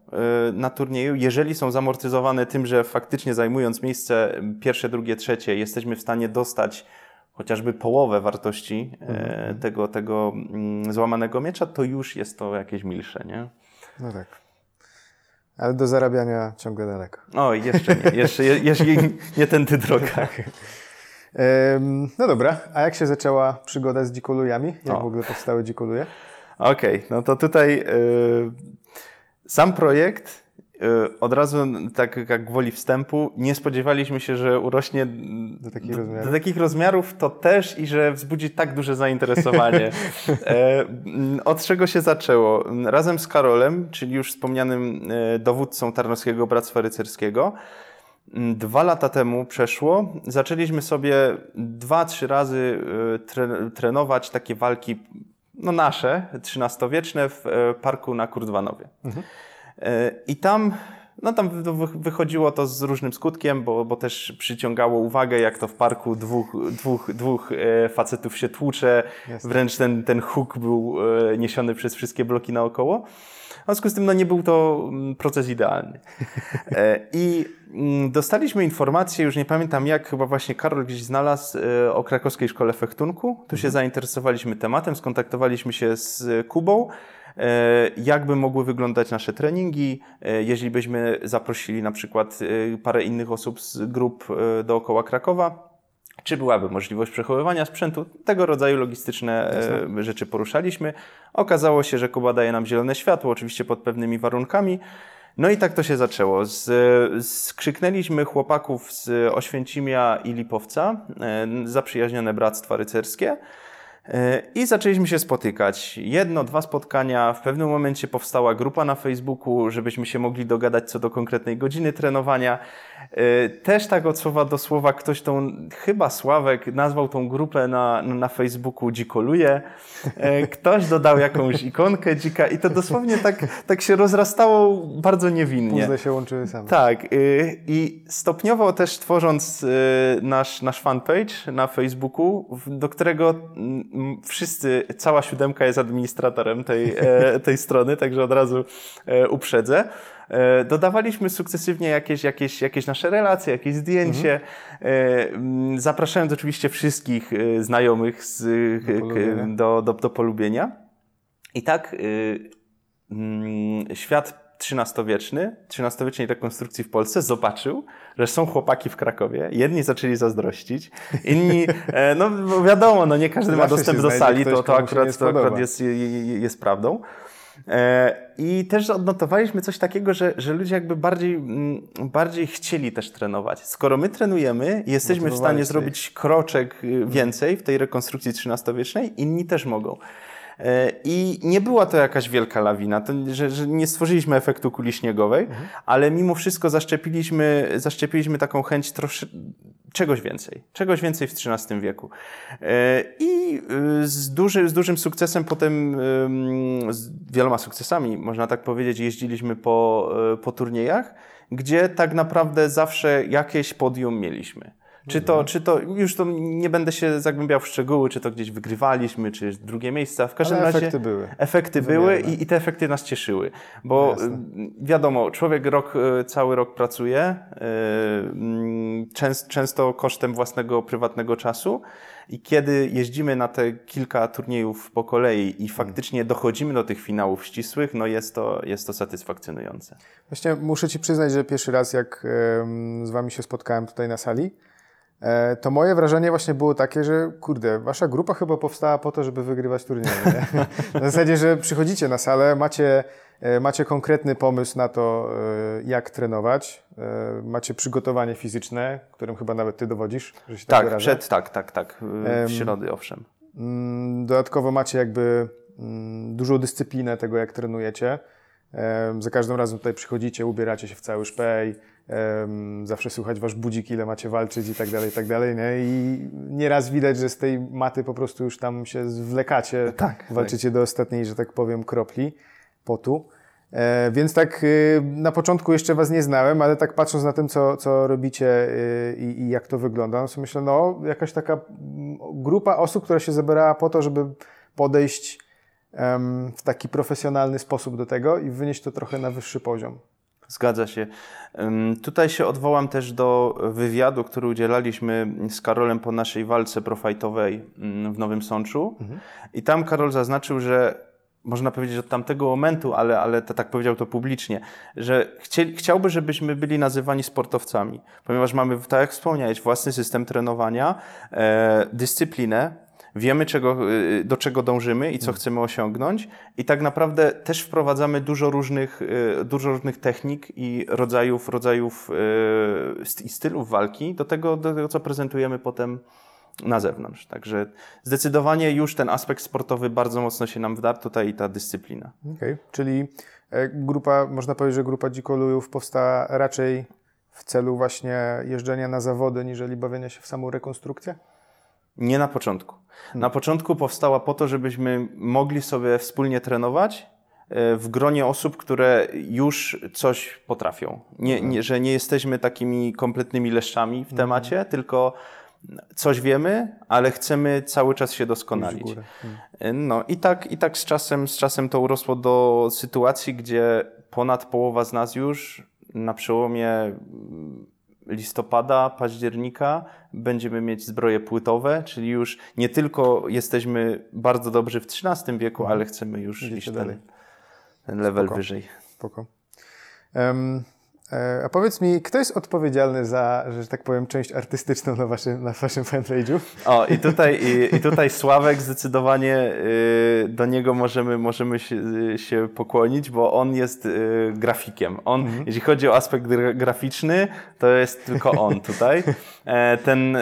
na turnieju, jeżeli są zamortyzowane tym, że faktycznie zajmując miejsce pierwsze, drugie, trzecie, jesteśmy w stanie dostać chociażby połowę wartości y, mhm. tego, tego mm, złamanego miecza, to już jest to jakieś milsze, nie? No tak. Ale do zarabiania ciągle daleko. O, jeszcze nie. Jeszcze, jeszcze nie tędy droga. Tak. No dobra, a jak się zaczęła przygoda z dzikolujami? Jak o. w ogóle powstały dzikoluje? Okej, okay, no to tutaj yy, sam projekt y, od razu, tak jak gwoli wstępu, nie spodziewaliśmy się, że urośnie do takich, rozmiarów. do takich rozmiarów, to też i że wzbudzi tak duże zainteresowanie. E, od czego się zaczęło? Razem z Karolem, czyli już wspomnianym e, dowódcą Tarnowskiego Bractwa Rycerskiego, dwa lata temu przeszło, zaczęliśmy sobie dwa, trzy razy e, trenować takie walki no nasze, XIII-wieczne w e, parku na Kurdwanowie. Mhm. E, I tam, no tam wychodziło to z różnym skutkiem, bo, bo też przyciągało uwagę, jak to w parku dwóch, dwóch, dwóch e, facetów się tłucze, Jest. wręcz ten, ten huk był niesiony przez wszystkie bloki naokoło. W związku z tym no, nie był to mm, proces idealny. I dostaliśmy informację, już nie pamiętam jak, chyba właśnie Karol gdzieś znalazł o krakowskiej szkole fechtunku. Tu się mhm. zainteresowaliśmy tematem, skontaktowaliśmy się z Kubą. Jak by mogły wyglądać nasze treningi, jeśli byśmy zaprosili na przykład parę innych osób z grup dookoła Krakowa czy byłaby możliwość przechowywania sprzętu. Tego rodzaju logistyczne Jasne. rzeczy poruszaliśmy. Okazało się, że Kuba daje nam zielone światło, oczywiście pod pewnymi warunkami. No i tak to się zaczęło. Z, skrzyknęliśmy chłopaków z Oświęcimia i Lipowca, e, zaprzyjaźnione bractwa rycerskie. E, I zaczęliśmy się spotykać. Jedno, dwa spotkania. W pewnym momencie powstała grupa na Facebooku, żebyśmy się mogli dogadać co do konkretnej godziny trenowania. E, też tak od słowa do słowa ktoś tą, chyba Sławek, nazwał tą grupę na, na Facebooku Dzikoluje. E, ktoś dodał jakąś ikonkę dzika i to dosłownie tak, tak się rozrastało bardzo niewinnie. Puzzle się łączyły same. Tak. I stopniowo też tworząc nasz, nasz fanpage na Facebooku, do którego wszyscy, cała siódemka jest administratorem tej, e, tej strony, także od razu e, uprzedzę. E, dodawaliśmy sukcesywnie jakieś, jakieś, jakieś nasze relacje, jakieś zdjęcie, mhm. zapraszając oczywiście wszystkich znajomych z, do, do, do polubienia. I tak świat XIII-wieczny, XIII-wiecznej rekonstrukcji w Polsce zobaczył, że są chłopaki w Krakowie. Jedni zaczęli zazdrościć, inni, e, no wiadomo, no nie każdy ma dostęp do sali, to, to akurat, to akurat jest, jest prawdą. E, I też odnotowaliśmy coś takiego, że, że ludzie jakby bardziej, mm, bardziej chcieli też trenować. Skoro my trenujemy i jesteśmy w stanie zrobić kroczek y, więcej w tej rekonstrukcji XIII-wiecznej, inni też mogą. E, I nie była to jakaś wielka lawina, to, że, że nie stworzyliśmy efektu kuli śniegowej, mhm. ale mimo wszystko zaszczepiliśmy, zaszczepiliśmy taką chęć troszy, czegoś więcej, czegoś więcej w XIII wieku. E, I e, z, duży, z dużym sukcesem potem, z wieloma sukcesami, można tak powiedzieć, jeździliśmy po, po turniejach, gdzie tak naprawdę zawsze jakieś podium mieliśmy. Czy to, czy to, już to nie będę się zagłębiał w szczegóły, czy to gdzieś wygrywaliśmy, czy drugie miejsca. W każdym Ale razie efekty były. Efekty były i, i, te efekty nas cieszyły. Bo Jasne. Y, wiadomo, człowiek rok, y, cały rok pracuje, y, częst, często kosztem własnego prywatnego czasu. I kiedy jeździmy na te kilka turniejów po kolei i faktycznie dochodzimy do tych finałów ścisłych, no jest to, jest to satysfakcjonujące. Właśnie muszę Ci przyznać, że pierwszy raz jak z Wami się spotkałem tutaj na sali, to moje wrażenie właśnie było takie, że kurde, wasza grupa chyba powstała po to, żeby wygrywać turnieje. Nie? Na zasadzie, że przychodzicie na salę, macie, e, macie konkretny pomysł na to, e, jak trenować, macie przygotowanie fizyczne, którym chyba nawet ty dowodzisz, że się tak, tak przed, tak, tak, tak, w środy owszem. Mm, dodatkowo macie jakby mm, dużą dyscyplinę tego, jak trenujecie. Za każdym razem tutaj przychodzicie, ubieracie się w cały szpej, zawsze słuchać wasz budzik, ile macie walczyć i tak dalej, i tak dalej, nie? I nieraz widać, że z tej maty po prostu już tam się zwlekacie, tak, walczycie tak. do ostatniej, że tak powiem, kropli potu. E, więc tak y, na początku jeszcze was nie znałem, ale tak patrząc na tym, co, co robicie y, i, i jak to wygląda, no to myślę, no jakaś taka grupa osób, która się zebrała po to, żeby podejść w taki profesjonalny sposób do tego i wynieść to trochę na wyższy poziom. Zgadza się. Tutaj się odwołam też do wywiadu, który udzielaliśmy z Karolem po naszej walce profajtowej mm, w Nowym Sączu. Mhm. I tam Karol zaznaczył, że można powiedzieć od tamtego momentu, ale, ale to, tak powiedział to publicznie, że chcieli, chciałby, żebyśmy byli nazywani sportowcami, ponieważ mamy, tak jak wspomniałeś, własny system trenowania, e, dyscyplinę, wiemy, czego, y, do czego dążymy i co mm. chcemy osiągnąć, i tak naprawdę też wprowadzamy dużo różnych, y, dużo różnych technik i rodzajów, rodzajów y, i stylów walki do tego, do tego, co prezentujemy potem na zewnątrz. Także zdecydowanie już ten aspekt sportowy bardzo mocno się nam wdarł tutaj i ta dyscyplina. Okay. czyli e, grupa, można powiedzieć, że grupa dzikolujów powstała raczej w celu właśnie jeżdżenia na zawody, niżeli bawienia się w samą rekonstrukcję? Nie na początku. Na początku powstała po to, żebyśmy mogli sobie wspólnie trenować e, w gronie osób, które już coś potrafią. Nie, mhm. nie, że nie jesteśmy takimi kompletnymi leszczami w mhm. temacie, tylko coś wiemy, ale chcemy cały czas się doskonalić. Mhm. E, no i tak, i tak z czasem, z czasem to urosło do sytuacji, gdzie ponad połowa z nas już na przełomie listopada, października będziemy mieć zbroje płytowe, czyli już nie tylko jesteśmy bardzo dobrzy w XIII wieku, mhm. ale chcemy już iść ten, ten level Spoko. wyżej. Spoko. Um, a powiedz mi, kto jest odpowiedzialny za, że tak powiem, część artystyczną na waszym, na waszym fanpage'u? O, i tutaj, i, i tutaj Sławek zdecydowanie y, do niego możemy, możemy się, y, się pokłonić, bo on jest y, grafikiem. On, mhm. jeśli chodzi o aspekt graficzny, to jest tylko on tutaj. E, ten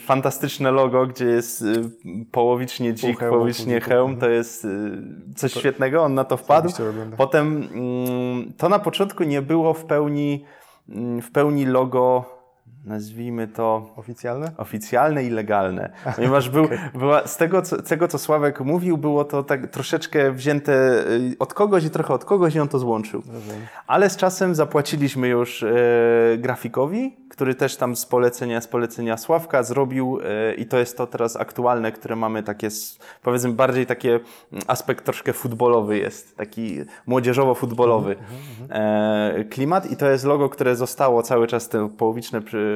fantastyczne logo, gdzie jest połowicznie dzik, połowicznie hełm, to jest coś świetnego, on na to wpadł. Potem mm, to na początku nie było w pełni pełni, mm, w pełni logo nazwijmy to oficjalne, oficjalne i legalne. Ponieważ był, okay. była, z tego co, tego, co Sławek mówił, było to tak troszeczkę wzięte y, od kogoś i trochę od kogoś i on to złączył. Ale z czasem zapłaciliśmy już e, grafikowi, który też tam z polecenia, z polecenia Sławka zrobił e, i to jest to teraz aktualne, które mamy takie, powiedzmy bardziej takie mm, aspekt troszkę futbolowy jest, taki młodzieżowo-futbolowy mhm, mhm, mhm. e, klimat i to jest logo, które zostało cały czas te połowiczne przy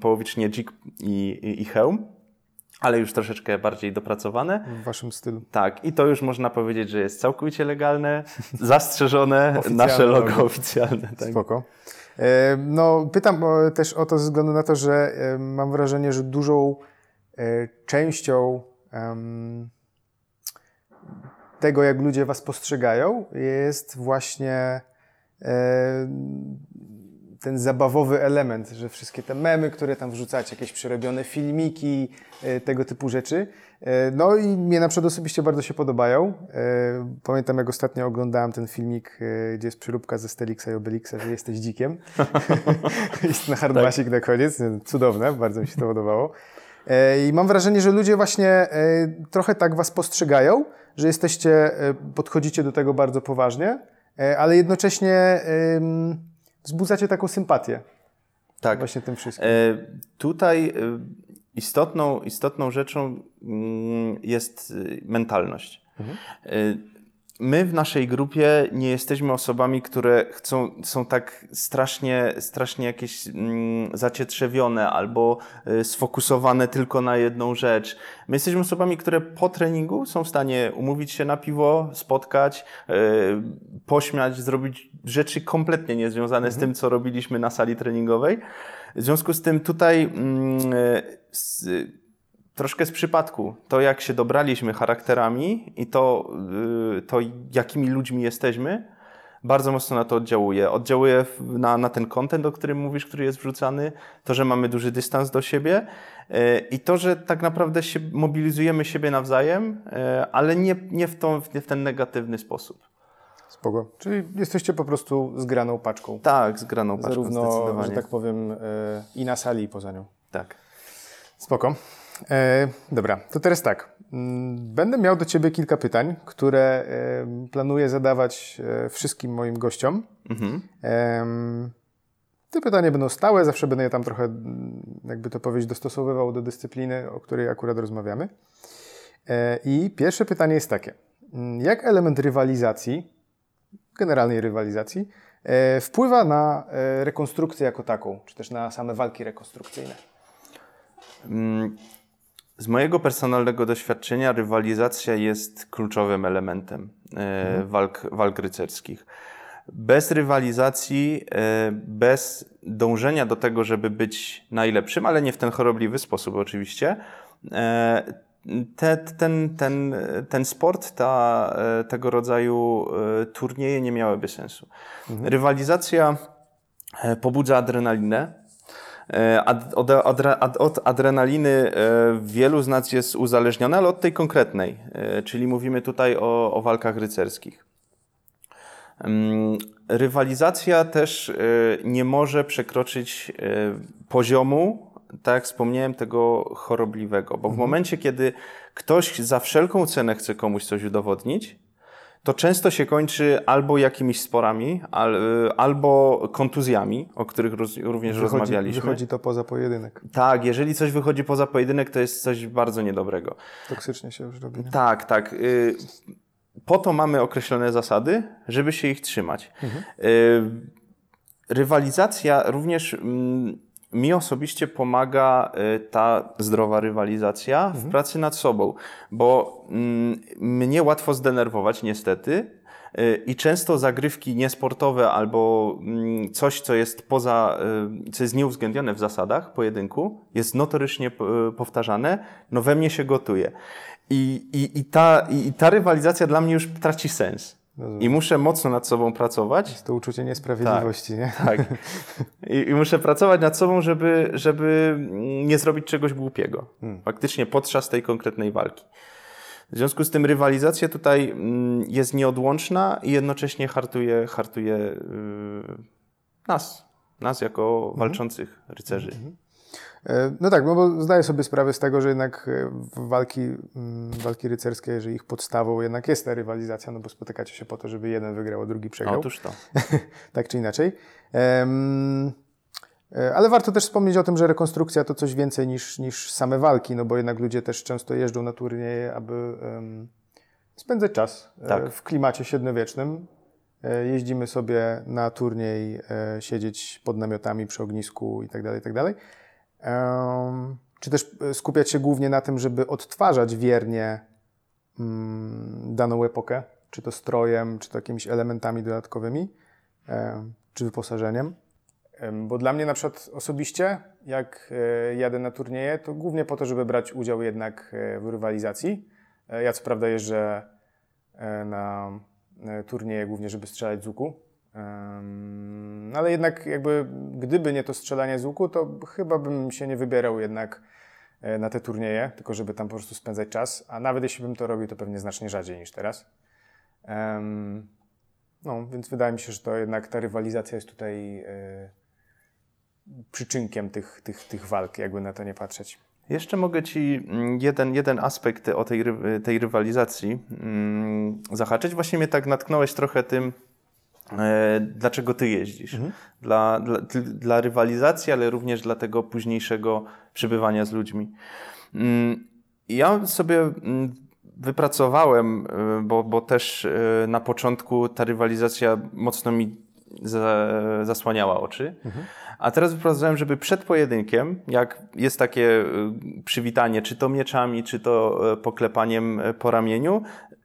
połowicznie dzik i, i, i hełm ale już troszeczkę bardziej dopracowane. W waszym stylu. Tak, i to już można powiedzieć, że jest całkowicie legalne, zastrzeżone, nasze logo, logo oficjalne. Tak. Spoko. E, no, pytam też o to ze względu na to, że e, mam wrażenie, że dużą e, częścią tego, jak ludzie was postrzegają, jest właśnie ten zabawowy element, że wszystkie te memy, które tam wrzucacie, jakieś przerobione filmiki, e, tego typu rzeczy. E, no i mnie na przykład osobiście bardzo się podobają. E, pamiętam, jak ostatnio oglądałem ten filmik, gdzie jest przyróbka ze Stelixa i Obelixa, że jesteś dzikiem. jest na hardmasik tak. na koniec. Cudowne, bardzo mi się to podobało. I mam wrażenie, że ludzie właśnie trochę tak was postrzegają, że jesteście, podchodzicie do tego bardzo poważnie, ale jednocześnie wzbudzacie taką sympatię. Tak. Właśnie tym wszystkim. tutaj istotną, istotną rzeczą mm, jest mentalność. Mhm my w naszej grupie nie jesteśmy osobami, które chcą, są tak strasznie, strasznie jakieś mm, zacietrzewione albo y, sfokusowane tylko na jedną rzecz. My jesteśmy osobami, które po treningu są w stanie umówić się na piwo, spotkać, y, pośmiać, zrobić rzeczy kompletnie niezwiązane mhm. z tym, co robiliśmy na sali treningowej. W związku z tym tutaj mm, y, troszkę z przypadku. To, jak się dobraliśmy charakterami i to, yy, to jakimi ludźmi jesteśmy, bardzo mocno na to oddziałuje. Oddziałuje na, na ten content, o którym mówisz, który jest wrzucany, to, że mamy duży dystans do siebie yy, i to, że tak naprawdę się mobilizujemy siebie nawzajem, yy, ale nie, nie, w tą, nie w ten negatywny sposób. Spoko. Czyli jesteście po prostu zgraną paczką. Tak, zgraną paczką. Zarówno, że tak powiem, i na sali, i poza nią. Tak. Spoko. E, dobra, to teraz tak. Mm, będę miał do Ciebie kilka pytań, które e, planuję zadawać e, wszystkim moim gościom. Mhm. Te pytania będą stałe, zawsze będę je tam trochę, mm, jakby to powiedzieć, dostosowywał do dyscypliny, o której akurat rozmawiamy. E, I pierwsze pytanie jest takie. Mm, jak element rywalizacji, generalnej rywalizacji, wpływa na rekonstrukcję jako taką, czy też na same walki rekonstrukcyjne? Z mojego personalnego doświadczenia rywalizacja jest kluczowym elementem e, mhm. walk, walk rycerskich. Bez rywalizacji, e, bez dążenia do tego, żeby być najlepszym, ale nie w ten chorobliwy sposób oczywiście, e, te, ten, ten, ten sport, ta, tego rodzaju turnieje nie miałyby sensu. Mhm. Rywalizacja pobudza adrenalinę, ad, od, ad, od adrenaliny e, wielu z nas jest uzależnione, ale od tej konkretnej, e, czyli mówimy tutaj o, o walkach rycerskich. Mm, rywalizacja też nie może przekroczyć poziomu, tak jak wspomniałem, tego chorobliwego, bo w mhm. momencie, kiedy ktoś za wszelką cenę chce komuś coś udowodnić, to często się kończy albo jakimiś sporami, al, albo kontuzjami, o których roz, również wychodzi, rozmawialiśmy. Wychodzi to poza pojedynek. Tak, jeżeli coś wychodzi poza pojedynek, to jest coś bardzo niedobrego. Toksycznie się już robi. Nie? Tak, tak. Y, po to mamy określone zasady, żeby się ich trzymać. Mhm. Y, rywalizacja również mm, mi osobiście pomaga y, ta zdrowa rywalizacja w mhm. pracy nad sobą, bo mm, mnie łatwo zdenerwować niestety y, i często zagrywki niesportowe albo mm, coś, co jest poza, y, co jest nieuwzględnione w zasadach pojedynku, jest notorycznie powtarzane, no we mnie się gotuje. I, i, i, ta, i ta rywalizacja dla mnie już traci sens. I muszę mocno nad sobą pracować. Jest to uczucie niesprawiedliwości, tak, nie? Tak. I, I, muszę pracować nad sobą, żeby, żeby nie zrobić czegoś głupiego. Hmm. Faktycznie podczas tej konkretnej walki. W związku z tym rywalizacja tutaj mm, jest nieodłączna i jednocześnie hartuje, hartuje yy, nas, nas jako mhm. walczących rycerzy. Mhm. E, no tak, no bo zdaję sobie sprawę z tego, że jednak e, walki, mm, walki rycerskie, że ich podstawą jednak jest ta rywalizacja, no bo spotykacie się po to, żeby jeden wygrał, a drugi przegrał. Otóż to. tak czy inaczej. Um, ale warto też wspomnieć o tym, że rekonstrukcja to coś więcej niż, niż same walki, no bo jednak ludzie też często jeżdżą na turnieje, aby um, spędzać czas tak. w klimacie średniowiecznym. Jeździmy sobie na turniej, siedzieć pod namiotami przy ognisku itd., tak itd. Czy też e, skupiać się głównie na tym, żeby odtwarzać wiernie mm, daną epokę, czy to strojem, czy to jakimiś elementami dodatkowymi, czy wyposażeniem. Bo dla mnie na przykład osobiście, jak e, jadę na turnieje, to głównie po to, żeby brać udział jednak e, w rywalizacji. Ja co prawda jeżdżę na turnieje, głównie żeby strzelać z łuku. No ale jednak jakby gdyby nie to strzelanie z łuku, to chyba bym się nie wybierał jednak na te turnieje, tylko żeby tam po prostu spędzać czas, a nawet jeśli bym to robił, to pewnie znacznie rzadziej niż teraz. No, więc wydaje mi się, że to jednak ta rywalizacja jest tutaj e, przyczynkiem tych, tych, tych walk, jakby na to nie patrzeć. Jeszcze mogę Ci mm, jeden, jeden aspekt o tej, tej rywalizacji hmm, zahaczyć. Właśnie mnie tak natknąłeś trochę tym, e, dlaczego Ty jeździsz. Mhm. Dla, dla, dla rywalizacji, ale również dla tego późniejszego przebywania z ludźmi. Hmm, ja sobie mm, wypracowałem, y, bo, bo też y, na początku ta rywalizacja mocno mi za, zasłaniała oczy. Mhm. A teraz wyprowadzałem, żeby przed pojedynkiem, jak jest takie przywitanie, czy to mieczami, czy to poklepaniem po ramieniu,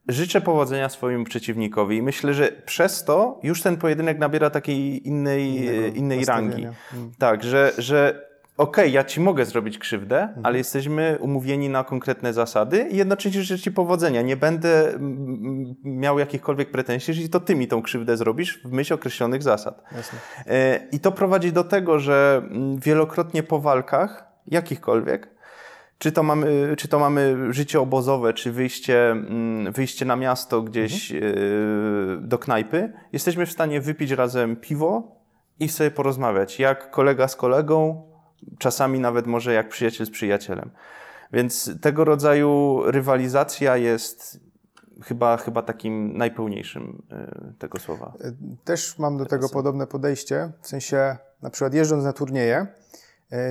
życzę powodzenia swojemu przeciwnikowi. I myślę, że przez to już ten pojedynek nabiera takiej innej, innej rangi. Hmm. Tak, że, że okej, okay, ja ci mogę zrobić krzywdę, mhm. ale jesteśmy umówieni na konkretne zasady i jednocześnie życzę ci powodzenia. Nie będę miał jakichkolwiek pretensji, jeżeli to ty mi tą krzywdę zrobisz w myśl określonych zasad. Jasne. E, I to prowadzi do tego, że wielokrotnie po walkach, jakichkolwiek, czy to mamy, czy to mamy życie obozowe, czy wyjście, wyjście na miasto gdzieś mhm. E, do knajpy, jesteśmy w stanie wypić razem piwo i sobie porozmawiać, jak kolega z kolegą, czasami nawet może jak przyjaciel z przyjacielem. Więc tego rodzaju rywalizacja jest chyba, chyba takim najpełniejszym e, tego słowa. E, też mam do tego podobne podejście, w sensie na przykład jeżdżąc na turnieje,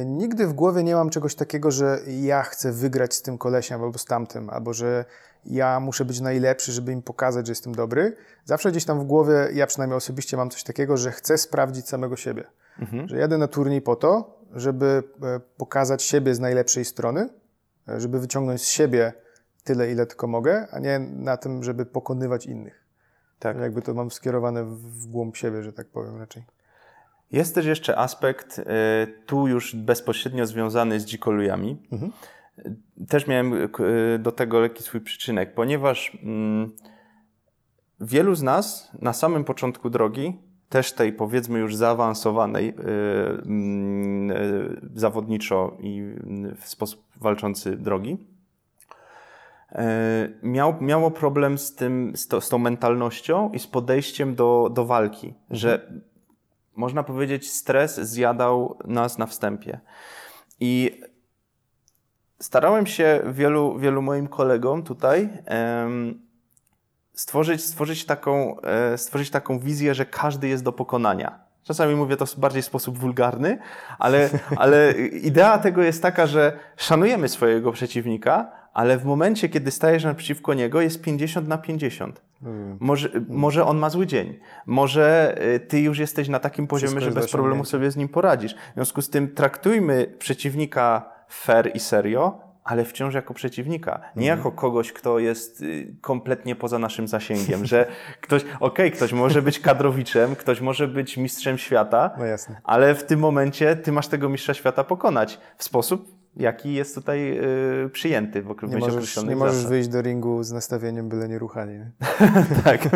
nigdy w głowie nie mam czegoś takiego, że ja chcę wygrać z tym kolesiem albo z tamtym, albo że ja muszę być najlepszy, żeby im pokazać, że jestem dobry. Zawsze gdzieś tam w głowie, ja przynajmniej osobiście mam coś takiego, że chcę sprawdzić samego siebie. Mhm. Że jadę na turniej po to, żeby e, pokazać siebie z najlepszej strony, e, żeby wyciągnąć z siebie tyle, ile tylko mogę, a nie na tym, żeby pokonywać innych. Tak. Jakby to mam skierowane w głąb siebie, że tak powiem raczej. Jest też jeszcze aspekt y, tu już bezpośrednio związany z dzikolujami. Mhm. Też miałem y, do tego lekki swój przyczynek, ponieważ y, wielu z nas na samym początku drogi też tej powiedzmy już zaawansowanej y, mm, y, zawodniczo i w sposób walczący drogi, y, miał, miało problem z, tym, z, to, z tą mentalnością i z podejściem do, do walki, mhm. że można powiedzieć, stres zjadał nas na wstępie. I starałem się wielu, wielu moim kolegom tutaj stworzyć, stworzyć, taką, e, stworzyć taką wizję, że każdy jest do pokonania. Czasami mówię to bardziej w sposób wulgarny, ale, ale idea tego jest taka, że szanujemy swojego przeciwnika, ale w momencie, kiedy stajesz naprzeciwko niego, jest 50 na 50. Mm. Może, może on ma zły dzień. Może e, ty już jesteś na takim poziomie, że bez problemu sobie z nim poradzisz. W związku z tym traktujmy przeciwnika fair i serio, ale wciąż jako przeciwnika, nie mhm. jako kogoś, kto jest y, kompletnie poza naszym zasięgiem, że ktoś, okej, okay, ktoś może być kadrowiczem, ktoś może być mistrzem świata, no ale w tym momencie ty masz tego mistrza świata pokonać w sposób jaki jest tutaj y, przyjęty w nie możesz, nie możesz wyjść do ringu z nastawieniem byle nie ruchali. tak.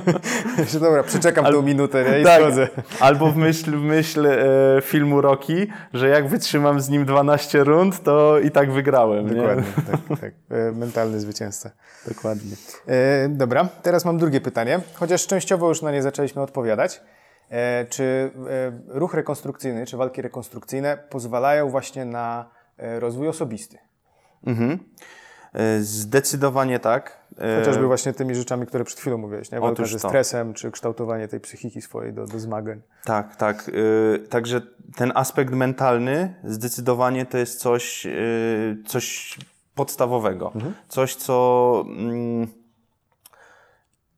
dobra, przeczekam Al... tą minutę nie? i tak. schodzę. Albo w myśl, w myśl e, filmu Rocky, że jak wytrzymam z nim 12 rund, to i tak wygrałem. Dokładnie, tak, tak. E, mentalny zwycięzca. Dokładnie. E, dobra, teraz mam drugie pytanie, chociaż częściowo już na nie zaczęliśmy odpowiadać. E, czy e, ruch rekonstrukcyjny, czy walki rekonstrukcyjne pozwalają właśnie na e, rozwój osobisty? Mhm. Zdecydowanie tak. Chociażby właśnie tymi rzeczami, które przed chwilą mówiłeś, nie? Walka ze stresem, to. czy kształtowanie tej psychiki swojej do, do zmagań. Tak, tak. Także ten aspekt mentalny zdecydowanie to jest coś, coś podstawowego. Mhm. Coś, co mm,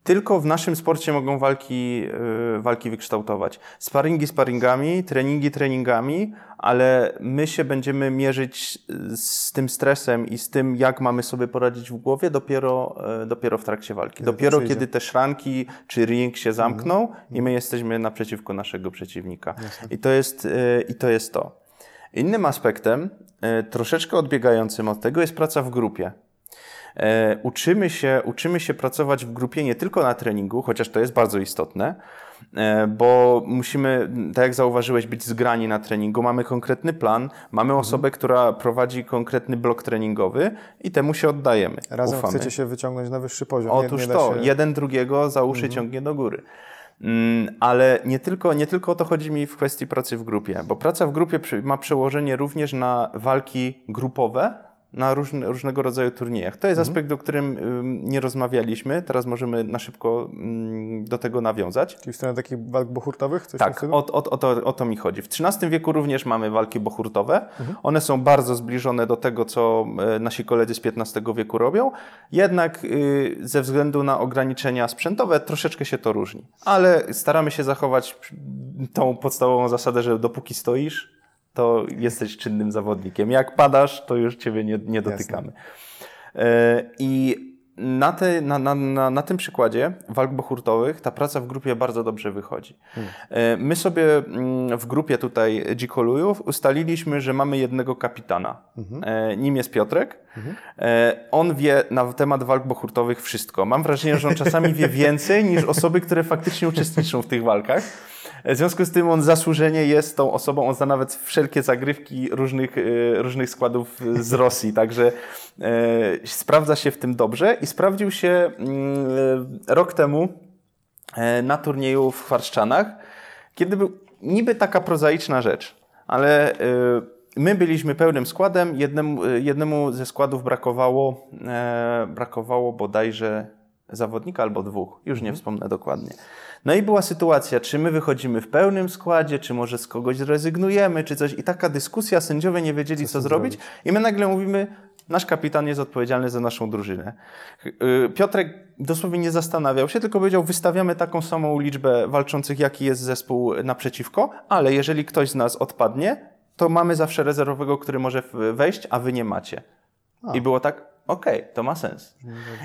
tylko w naszym sporcie mogą walki, yy, walki wykształtować. Sparingi sparingami, treningi treningami, ale my się będziemy mierzyć z tym stresem i z tym, jak mamy sobie poradzić w głowie dopiero, yy, dopiero w trakcie walki. Kiedy dopiero kiedy te szranki czy ring się zamkną mhm. i my jesteśmy naprzeciwko naszego przeciwnika. I to, jest, yy, I to jest to. Innym aspektem, y, troszeczkę odbiegającym od tego, jest praca w grupie. E, uczymy, się, uczymy się pracować w grupie nie tylko na treningu, chociaż to jest bardzo istotne, e, bo musimy, tak jak zauważyłeś, być zgrani na treningu. Mamy konkretny plan, mamy mhm. osobę, która prowadzi konkretny blok treningowy i temu się oddajemy. Razem Ufamy. chcecie się wyciągnąć na wyższy poziom. Otóż nie, nie to, się... jeden drugiego za uszy mhm. ciągnie do góry. Mm, ale nie tylko, nie tylko o to chodzi mi w kwestii pracy w grupie, bo praca w grupie ma przełożenie również na walki grupowe, na różne, różnego rodzaju turniejach. To jest mhm. aspekt, o którym nie rozmawialiśmy. Teraz możemy na szybko do tego nawiązać. Czyli w stronę takich walk bohurtowych? Coś tak, o, o, o, to, o to mi chodzi. W XIII wieku również mamy walki bohurtowe. Mhm. One są bardzo zbliżone do tego, co e, nasi koledzy z XV wieku robią. Jednak y, ze względu na ograniczenia sprzętowe troszeczkę się to różni. Ale staramy się zachować tą podstawową zasadę, że dopóki stoisz, to jesteś czynnym zawodnikiem. Jak padasz, to już ciebie nie, nie dotykamy. E, I na, te, na, na, na, na, tym przykładzie walk bohurtowych ta praca w grupie bardzo dobrze wychodzi. Hmm. E, my sobie mm, w grupie tutaj Dzikolujów ustaliliśmy, że mamy jednego kapitana. E, nim jest Piotrek. Mhm. On wie na temat walk bohurtowych wszystko. Mam wrażenie, że on czasami wie więcej niż osoby, które faktycznie uczestniczą w tych walkach. W związku z tym on zasłużenie jest tą osobą, on zna nawet wszelkie zagrywki różnych, e, różnych składów z Rosji, także e, sprawdza się w tym dobrze i sprawdził się mm, rok temu e, na turnieju w Chwarszczanach, kiedy był niby taka prozaiczna rzecz, ale my byliśmy pełnym składem, jednemu, jednemu ze składów brakowało, brakowało bodajże zawodnika albo dwóch, już nie mhm. wspomnę dokładnie. No i była sytuacja, czy my wychodzimy w pełnym składzie, czy może z kogoś zrezygnujemy, czy coś. I taka dyskusja, sędziowie nie wiedzieli, co, co zrobić. zrobić. I my nagle mówimy, nasz kapitan jest odpowiedzialny za naszą drużynę. Y, Piotrek dosłownie nie zastanawiał się, tylko powiedział, wystawiamy taką samą liczbę walczących, jaki jest zespół naprzeciwko, ale jeżeli ktoś z nas odpadnie, to mamy zawsze rezerwowego, który może wejść, a wy nie macie. A. I było tak, okej, okay, to ma sens.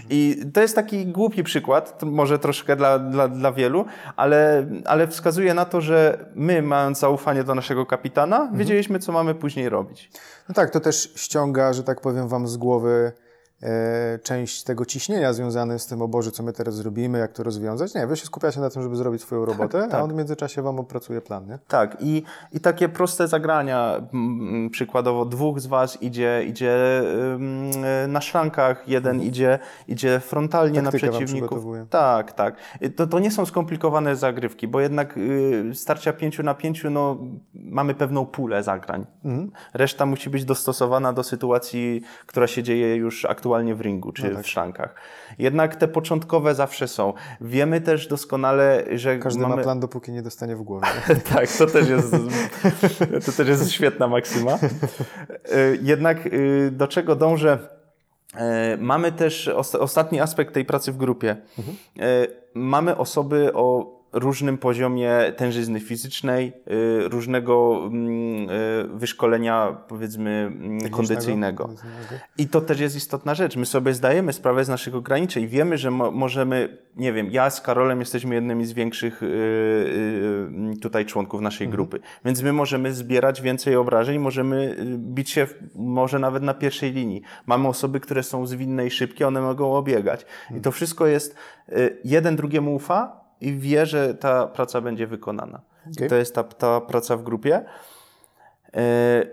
I to jest taki głupi przykład, może troszkę dla, dla, dla wielu, ale, ale wskazuje na to, że my, mając zaufanie do naszego kapitana, mhm. wiedzieliśmy, co mamy później robić. No tak, to też ściąga, że tak powiem, wam z głowy część tego ciśnienia związane z tym, o Boże, co my teraz zrobimy, jak to rozwiązać. Nie, wy się skupiacie na tym, żeby zrobić swoją tak, robotę, tak, tak. a on w międzyczasie wam opracuje plan, nie? Tak, i, i takie proste zagrania, przykładowo dwóch z was idzie, idzie na szrankach, jeden mhm. idzie, idzie frontalnie Taktykę na przeciwników. Tak, tak. To, to nie są skomplikowane zagrywki, bo jednak y, starcia pięciu na pięciu, no, mamy pewną pulę zagrań. Mhm. Reszta musi być dostosowana do sytuacji, która się dzieje już aktualnie aktualnie w ringu czy no tak. w sztankach. Jednak te początkowe zawsze są. Wiemy też doskonale, że. Każdy mamy... ma plan, dopóki nie dostanie w głowę. tak, to też, jest, to też jest świetna maksyma. E, jednak e, do czego dążę? E, mamy też ostatni aspekt tej pracy w grupie. Mhm. Mamy osoby o różnym poziomie tężyzny fizycznej, y, różnego mm, y, wyszkolenia, powiedzmy, mm, kondycyjnego. I to też jest istotna rzecz. My sobie zdajemy sprawę z naszych ograniczeń. Wiemy, że mo możemy, nie wiem, ja z Karolem jesteśmy jednymi z większych y, tutaj członków naszej mhm. grupy, więc my możemy zbierać więcej obrażeń, możemy bić się może nawet na pierwszej linii. Mamy osoby, które są zwinne i szybkie, one mogą obiegać. I to wszystko jest, jeden drugiemu ufa, i wie, że ta praca będzie wykonana. Okay. To jest ta, ta praca w grupie. E,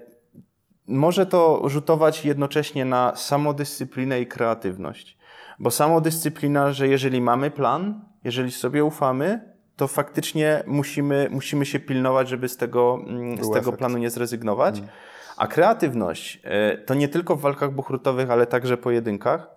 może to rzutować jednocześnie na samodyscyplinę i kreatywność. Bo samodyscyplina, że jeżeli mamy plan, jeżeli sobie ufamy, to faktycznie musimy, musimy się pilnować, żeby z tego, mm, z tego planu nie zrezygnować. Mm. A kreatywność e, to nie tylko w walkach buchrutowych, ale także pojedynkach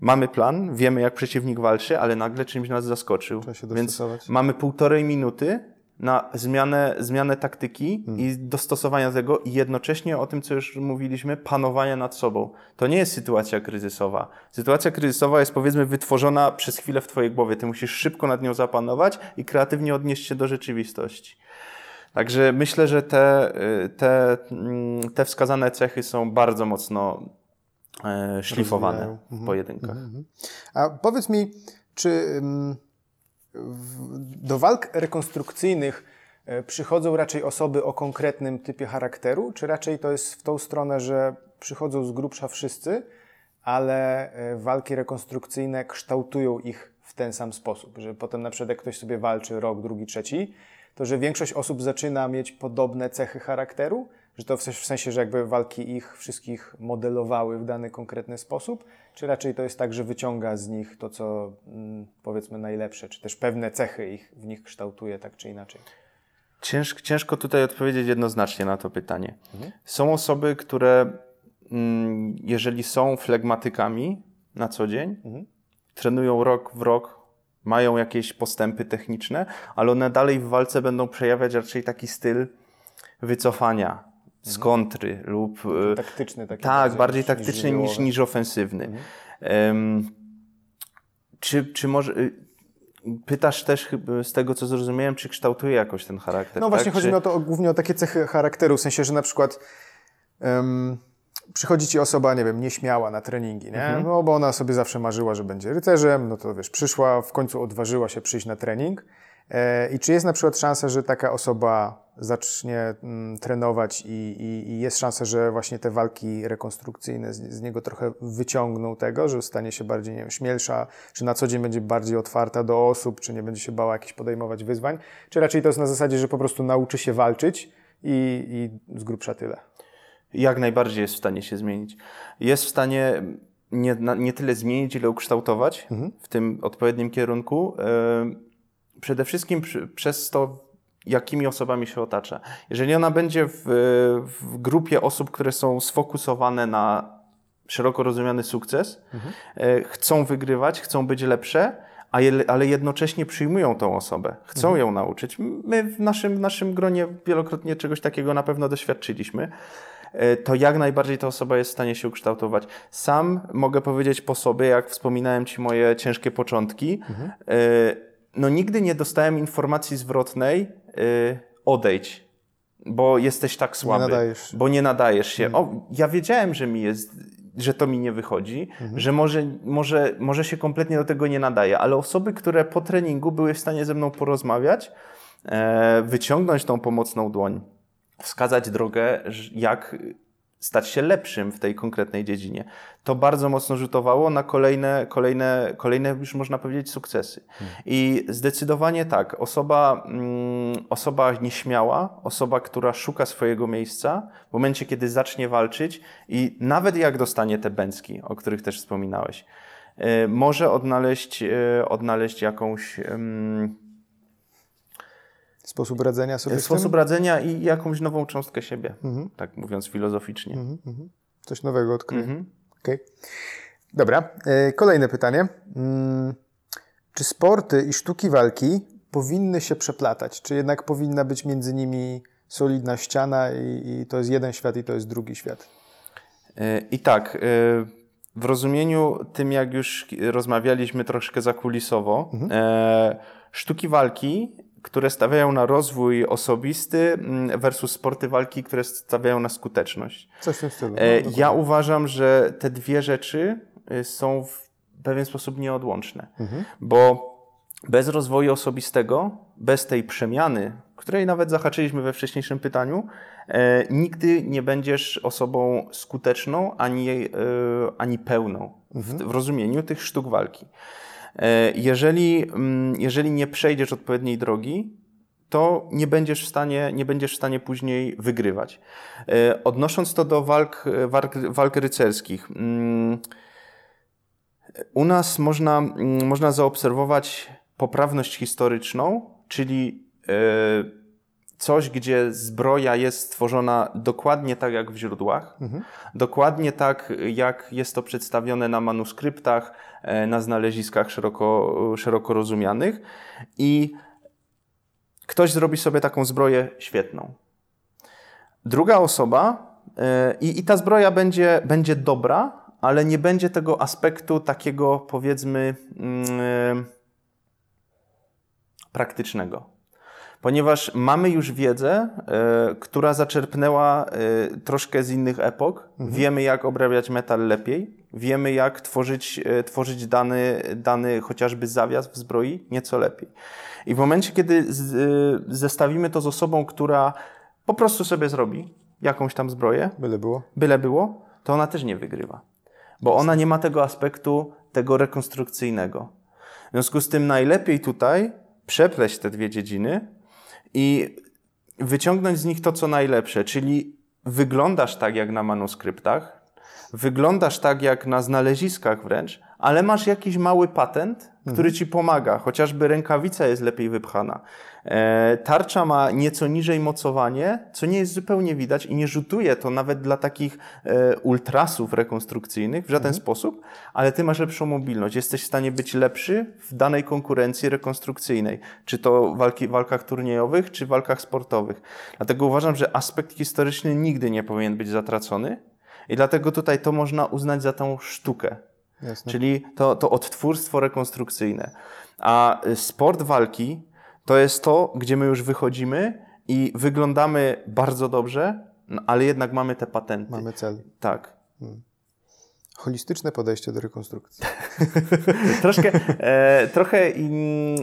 mamy plan, wiemy jak przeciwnik walczy, ale nagle czymś nas zaskoczył. Więc mamy półtorej minuty na zmianę, zmianę taktyki hmm. i dostosowania tego i jednocześnie o tym, co już mówiliśmy, panowania nad sobą. To nie jest sytuacja kryzysowa. Sytuacja kryzysowa jest powiedzmy wytworzona przez chwilę w twojej głowie. Ty musisz szybko nad nią zapanować i kreatywnie odnieść się do rzeczywistości. Także myślę, że te, te, mm, te wskazane cechy są bardzo mocno szlifowane Rozwijają. w mhm. pojedynkach. Mhm. A powiedz mi, czy do walk rekonstrukcyjnych e, przychodzą raczej osoby o konkretnym typie charakteru, czy raczej to jest w tą stronę, że przychodzą z grubsza wszyscy, ale e, walki rekonstrukcyjne kształtują ich w ten sam sposób, że potem na przykład jak ktoś sobie walczy rok, drugi, trzeci, to że większość osób zaczyna mieć podobne cechy charakteru, że to w sensie, że jakby walki ich wszystkich modelowały w dany konkretny sposób, czy raczej to jest tak, że wyciąga z nich to, co mm, powiedzmy najlepsze, czy też pewne cechy ich w nich kształtuje tak czy inaczej? Ciężko, ciężko tutaj odpowiedzieć jednoznacznie na to pytanie. Mhm. Są osoby, które mm, jeżeli są flegmatykami na co dzień, mhm. trenują rok w rok, mają jakieś postępy techniczne, ale one dalej w walce będą przejawiać raczej taki styl wycofania, z mhm. kontry lub... E, taktyczny taki. Tak, bardziej taktyczny niż, niż, niż ofensywny. Mhm. Um, czy, czy może... Y, pytasz też z tego, co zrozumiałem, czy kształtuje jakoś ten charakter. No właśnie, tak? chodzi czy... mi o to, głównie o takie cechy charakteru, w sensie, że na przykład um, przychodzi ci osoba, nie wiem, nieśmiała na treningi, nie? Mhm. No bo ona sobie zawsze marzyła, że będzie rycerzem, no to wiesz, przyszła, w końcu odważyła się przyjść na trening. E, I czy jest na przykład szansa, że taka osoba zacznie mm, trenować i, i, i, jest szansa, że właśnie te walki rekonstrukcyjne z, z, niego trochę wyciągną tego, że stanie się bardziej nie wiem, śmielsza, czy na co dzień będzie bardziej otwarta do osób, czy nie będzie się bała jakichś podejmować wyzwań, czy raczej to jest na zasadzie, że po prostu nauczy się walczyć i, i z grubsza tyle? Jak najbardziej jest w stanie się zmienić. Jest w stanie nie, nie tyle zmienić, ile ukształtować mhm. w tym odpowiednim kierunku. Przede wszystkim przy, przez to, jakimi osobami się otacza. Jeżeli ona będzie w, w grupie osób, które są sfokusowane na szeroko rozumiany sukces, mhm. E, chcą wygrywać, chcą być lepsze, ale jednocześnie przyjmują tą osobę, chcą mhm. ją nauczyć. My w naszym, w naszym gronie wielokrotnie czegoś takiego na pewno doświadczyliśmy. E, to jak najbardziej ta osoba jest w stanie się ukształtować. Sam mogę powiedzieć po sobie, jak wspominałem Ci moje ciężkie początki, mhm. E, no nigdy nie dostałem informacji zwrotnej, odejdź, bo jesteś tak słaby, nie nadajesz. bo nie nadajesz się. Mhm. O, ja wiedziałem, że mi jest, że to mi nie wychodzi, mhm. że może, może, może się kompletnie do tego nie nadaje, ale osoby, które po treningu były w stanie ze mną porozmawiać, e, wyciągnąć tą pomocną dłoń, wskazać drogę, jak stać się lepszym w tej konkretnej dziedzinie. To bardzo mocno rzutowało na kolejne, kolejne, kolejne już można powiedzieć sukcesy. Hmm. I zdecydowanie tak, osoba, mm, osoba nieśmiała, osoba, która szuka swojego miejsca, w momencie, kiedy zacznie walczyć i nawet jak dostanie te bęcki, o których też wspominałeś, y, może odnaleźć, y, odnaleźć jakąś Sposób radzenia sobie Sposób radzenia i jakąś nową cząstkę siebie, mhm. tak mówiąc filozoficznie. Mhm, mhm. Coś nowego odkryć. Mhm. Okay. Dobra, e, kolejne pytanie. Hmm. Czy sporty i sztuki walki powinny się przeplatać? Czy jednak powinna być między nimi solidna ściana i, i to jest jeden świat i to jest drugi świat? E, I tak, e, w rozumieniu tym, jak już rozmawialiśmy troszkę zakulisowo, mhm. sztuki walki które stawiają na rozwój osobisty mm, versus sporty walki, które stawiają na skuteczność. Coś w tym stylu. No, e, ja uważam, że te dwie rzeczy y, są w pewien sposób nieodłączne, mhm. bo bez rozwoju osobistego, bez tej przemiany, której nawet zahaczyliśmy we wcześniejszym pytaniu, e, nigdy nie będziesz osobą skuteczną ani, e, ani pełną mhm. w, w rozumieniu tych sztuk walki. E, jeżeli, mm, jeżeli nie przejdziesz odpowiedniej drogi, to nie będziesz w stanie, nie będziesz w stanie później wygrywać. E, odnosząc to do walk, walk, walk rycerskich, mm, u nas można, mm, można zaobserwować poprawność historyczną, czyli e, coś, gdzie zbroja jest stworzona dokładnie tak jak w źródłach, mhm. dokładnie tak jak jest to przedstawione na manuskryptach, e, na znaleziskach szeroko, szeroko rozumianych i ktoś zrobi sobie taką zbroję świetną. Druga osoba e, i, i ta zbroja będzie, będzie dobra, ale nie będzie tego aspektu takiego powiedzmy mm, praktycznego ponieważ mamy już wiedzę, y, która zaczerpnęła y, troszkę z innych epok. Mhm. Wiemy, jak obrabiać metal lepiej, wiemy, jak tworzyć, y, tworzyć dany, dany chociażby zawias w zbroi nieco lepiej. I w momencie, kiedy z, zestawimy to z osobą, która po prostu sobie zrobi jakąś tam zbroję, byle było, byle było to ona też nie wygrywa. bo ona nie ma tego aspektu tego rekonstrukcyjnego. W związku z tym najlepiej tutaj przepleść te dwie dziedziny i wyciągnąć z nich to, co najlepsze, czyli wyglądasz tak jak na manuskryptach, wyglądasz tak jak na znaleziskach wręcz, ale masz jakiś mały patent, który mhm. ci pomaga, chociażby rękawica jest lepiej wypchana. E, tarcza ma nieco niżej mocowanie, co nie jest zupełnie widać i nie rzutuje to nawet dla takich e, ultrasów rekonstrukcyjnych w żaden mhm. sposób, ale ty masz lepszą mobilność. Jesteś w stanie być lepszy w danej konkurencji rekonstrukcyjnej, czy to walki, walkach turniejowych, czy walkach sportowych. Dlatego uważam, że aspekt historyczny nigdy nie powinien być zatracony i dlatego tutaj to można uznać za tą sztukę. Jasne. Czyli to, to odtwórstwo rekonstrukcyjne. A sport walki to jest to, gdzie my już wychodzimy i wyglądamy bardzo dobrze, no, ale jednak mamy te patenty. Mamy cel. Tak. Hmm. Holistyczne podejście do rekonstrukcji. Troszkę, e, trochę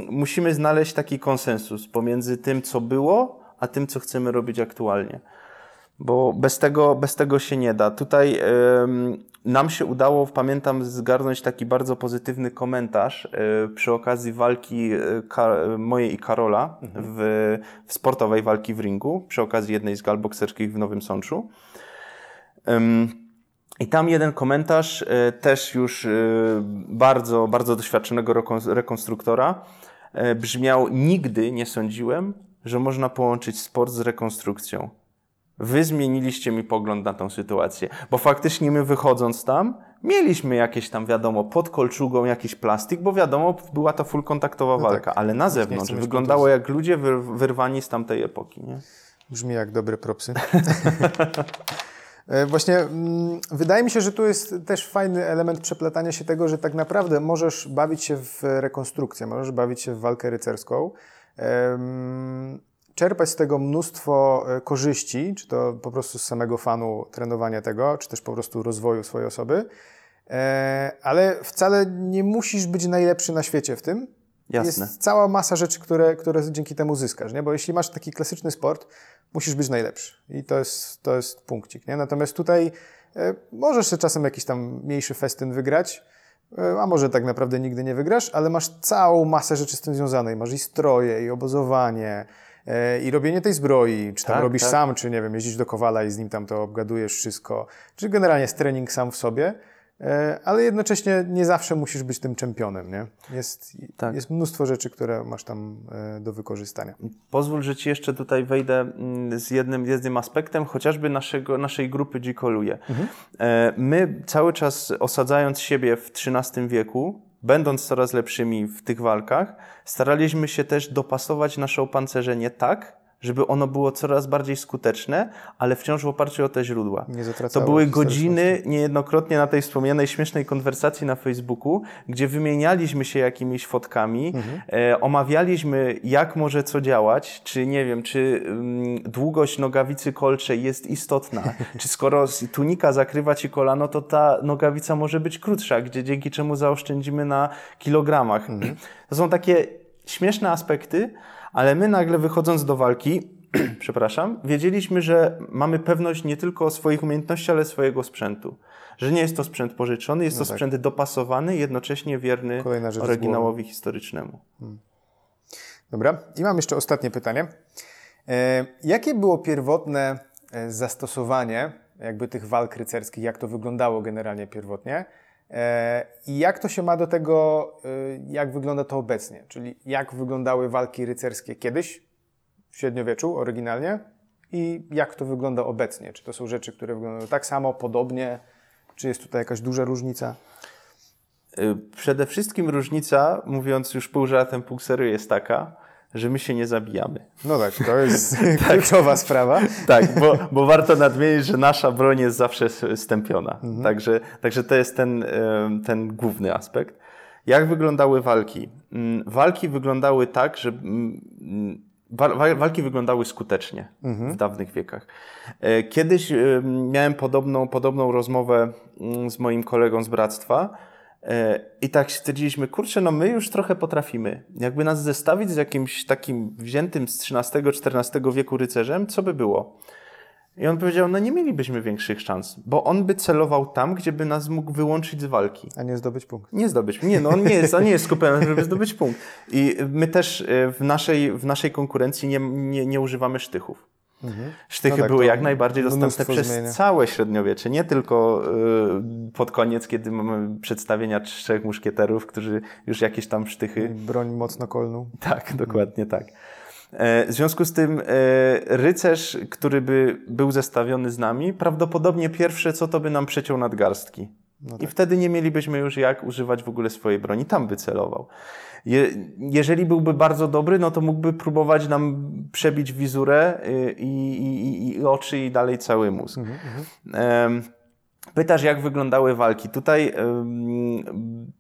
musimy znaleźć taki konsensus pomiędzy tym, co było, a tym, co chcemy robić aktualnie. Bo bez tego, bez tego się nie da. Tutaj nam się udało, pamiętam, zgarnąć taki bardzo pozytywny komentarz e, przy okazji walki e, mojej i Karola mhm. w, w, sportowej walki w ringu, przy okazji jednej z gal bokserskich w Nowym Sączu. I tam jeden komentarz, e, też już bardzo, bardzo doświadczonego rekonstruktora, brzmiał: Nigdy nie sądziłem, że można połączyć sport z rekonstrukcją. Wy zmieniliście mi pogląd na tą sytuację, bo faktycznie my wychodząc tam, mieliśmy jakieś tam, wiadomo, pod kolczugą jakiś plastik, bo wiadomo, była to full kontaktowa no walka, tak. ale na zewnątrz wyglądało jak ludzie wyrwani z tamtej epoki. Nie? Brzmi jak dobre propsy. E, właśnie mm, wydaje mi się, że tu jest też fajny element przeplatania się tego, że tak naprawdę możesz bawić się w rekonstrukcję, możesz bawić się w walkę rycerską czerpać z tego mnóstwo e, korzyści, czy to po prostu z samego fanu trenowania tego, czy też po prostu rozwoju swojej osoby, e, ale wcale nie musisz być najlepszy na świecie w tym. Jasne. Jest cała masa rzeczy, które, które dzięki temu zyskasz, nie? bo jeśli masz taki klasyczny sport, musisz być najlepszy i to jest, to jest punkcik. Nie? Natomiast tutaj e, możesz sobie czasem jakiś tam mniejszy festyn wygrać, a może tak naprawdę nigdy nie wygrasz, ale masz całą masę rzeczy z tym związanej. Masz i stroje, i obozowanie, i robienie tej zbroi, czy tam tak, robisz tak. sam, czy nie wiem, jeździsz do Kowala i z nim tam to obgadujesz wszystko, czy generalnie jest trening sam w sobie, e, ale jednocześnie nie zawsze musisz być tym czempionem, nie? Jest, tak. jest mnóstwo rzeczy, które masz tam e, do wykorzystania. Pozwól, że Ci jeszcze tutaj wejdę mm, z jednym, jednym aspektem, chociażby naszego, naszej grupy Dzikoluje. Mhm. My cały czas osadzając siebie w XIII wieku, będąc coraz lepszymi w tych walkach, staraliśmy się też dopasować nasze opancerzenie tak, żeby ono było coraz bardziej skuteczne, ale wciąż w oparciu o te źródła. to były godziny niejednokrotnie na tej wspomnianej śmiesznej konwersacji na Facebooku, gdzie wymienialiśmy się jakimiś fotkami, mhm. e, omawialiśmy jak może co działać, czy nie wiem, czy mm, długość nogawicy kolczej jest istotna, czy skoro tunika zakrywa ci kolano, to ta nogawica może być krótsza, gdzie dzięki czemu zaoszczędzimy na kilogramach. Mhm. To są takie śmieszne aspekty, ale my nagle wychodząc do walki, przepraszam, wiedzieliśmy, że mamy pewność nie tylko swoich umiejętności, ale swojego sprzętu. Że nie jest to sprzęt pożyczony, jest no to tak. sprzęt dopasowany, jednocześnie wierny oryginałowi historycznemu. Hmm. Dobra, i mam jeszcze ostatnie pytanie. E, jakie było pierwotne e, zastosowanie jakby tych walk rycerskich, jak to wyglądało generalnie pierwotnie? E, I jak to się ma do tego, e, jak wygląda to obecnie? Czyli jak wyglądały walki rycerskie kiedyś, w średniowieczu, oryginalnie, i jak to wygląda obecnie? Czy to są rzeczy, które wyglądają tak samo, podobnie? Czy jest tutaj jakaś duża różnica? E, przede wszystkim różnica, mówiąc już pół żartem, pół serio, jest taka, że my się nie zabijamy. No tak, to jest tak. kluczowa sprawa. Tak, bo, bo warto nadmienić, że nasza broń jest zawsze stępiona. Mhm. Także, także to jest ten, ten główny aspekt. Jak wyglądały walki? Mm, walki wyglądały tak, że mm, walki wyglądały skutecznie mhm. w dawnych wiekach. E, kiedyś miałem podobną, podobną rozmowę mm, z moim kolegą z bractwa, E, I tak stwierdziliśmy, kurczę, no my już trochę potrafimy. Jakby nas zestawić z jakimś takim wziętym z XIII-XIV wieku rycerzem, co by było? I on powiedział, no nie mielibyśmy większych szans, bo on by celował tam, gdzie by nas mógł wyłączyć z walki. A nie zdobyć punkt. Nie zdobyć. Nie, no on nie jest, on nie jest skupiony, żeby zdobyć punkt. I my też e, w naszej, w naszej konkurencji nie, nie, nie używamy sztychów. Mhm. Sztychy no tak, były jak najbardziej dostępne przez zmienia. całe średniowiecze, nie tylko y, pod koniec, kiedy mamy przedstawienia trzech muszkieterów, którzy już jakieś tam sztychy. Broń mocno kolną. Tak, dokładnie tak. E, w związku z tym e, rycerz, który by był zestawiony z nami, prawdopodobnie pierwsze co to by nam przeciął nadgarstki. No tak. I wtedy nie mielibyśmy już jak używać w ogóle swojej broni. Tam by celował. Je, jeżeli byłby bardzo dobry, no to mógłby próbować nam przebić wizurę y, i, i, i oczy i dalej cały mózg. Mhm, mhm. Pytasz, jak wyglądały walki. Tutaj um,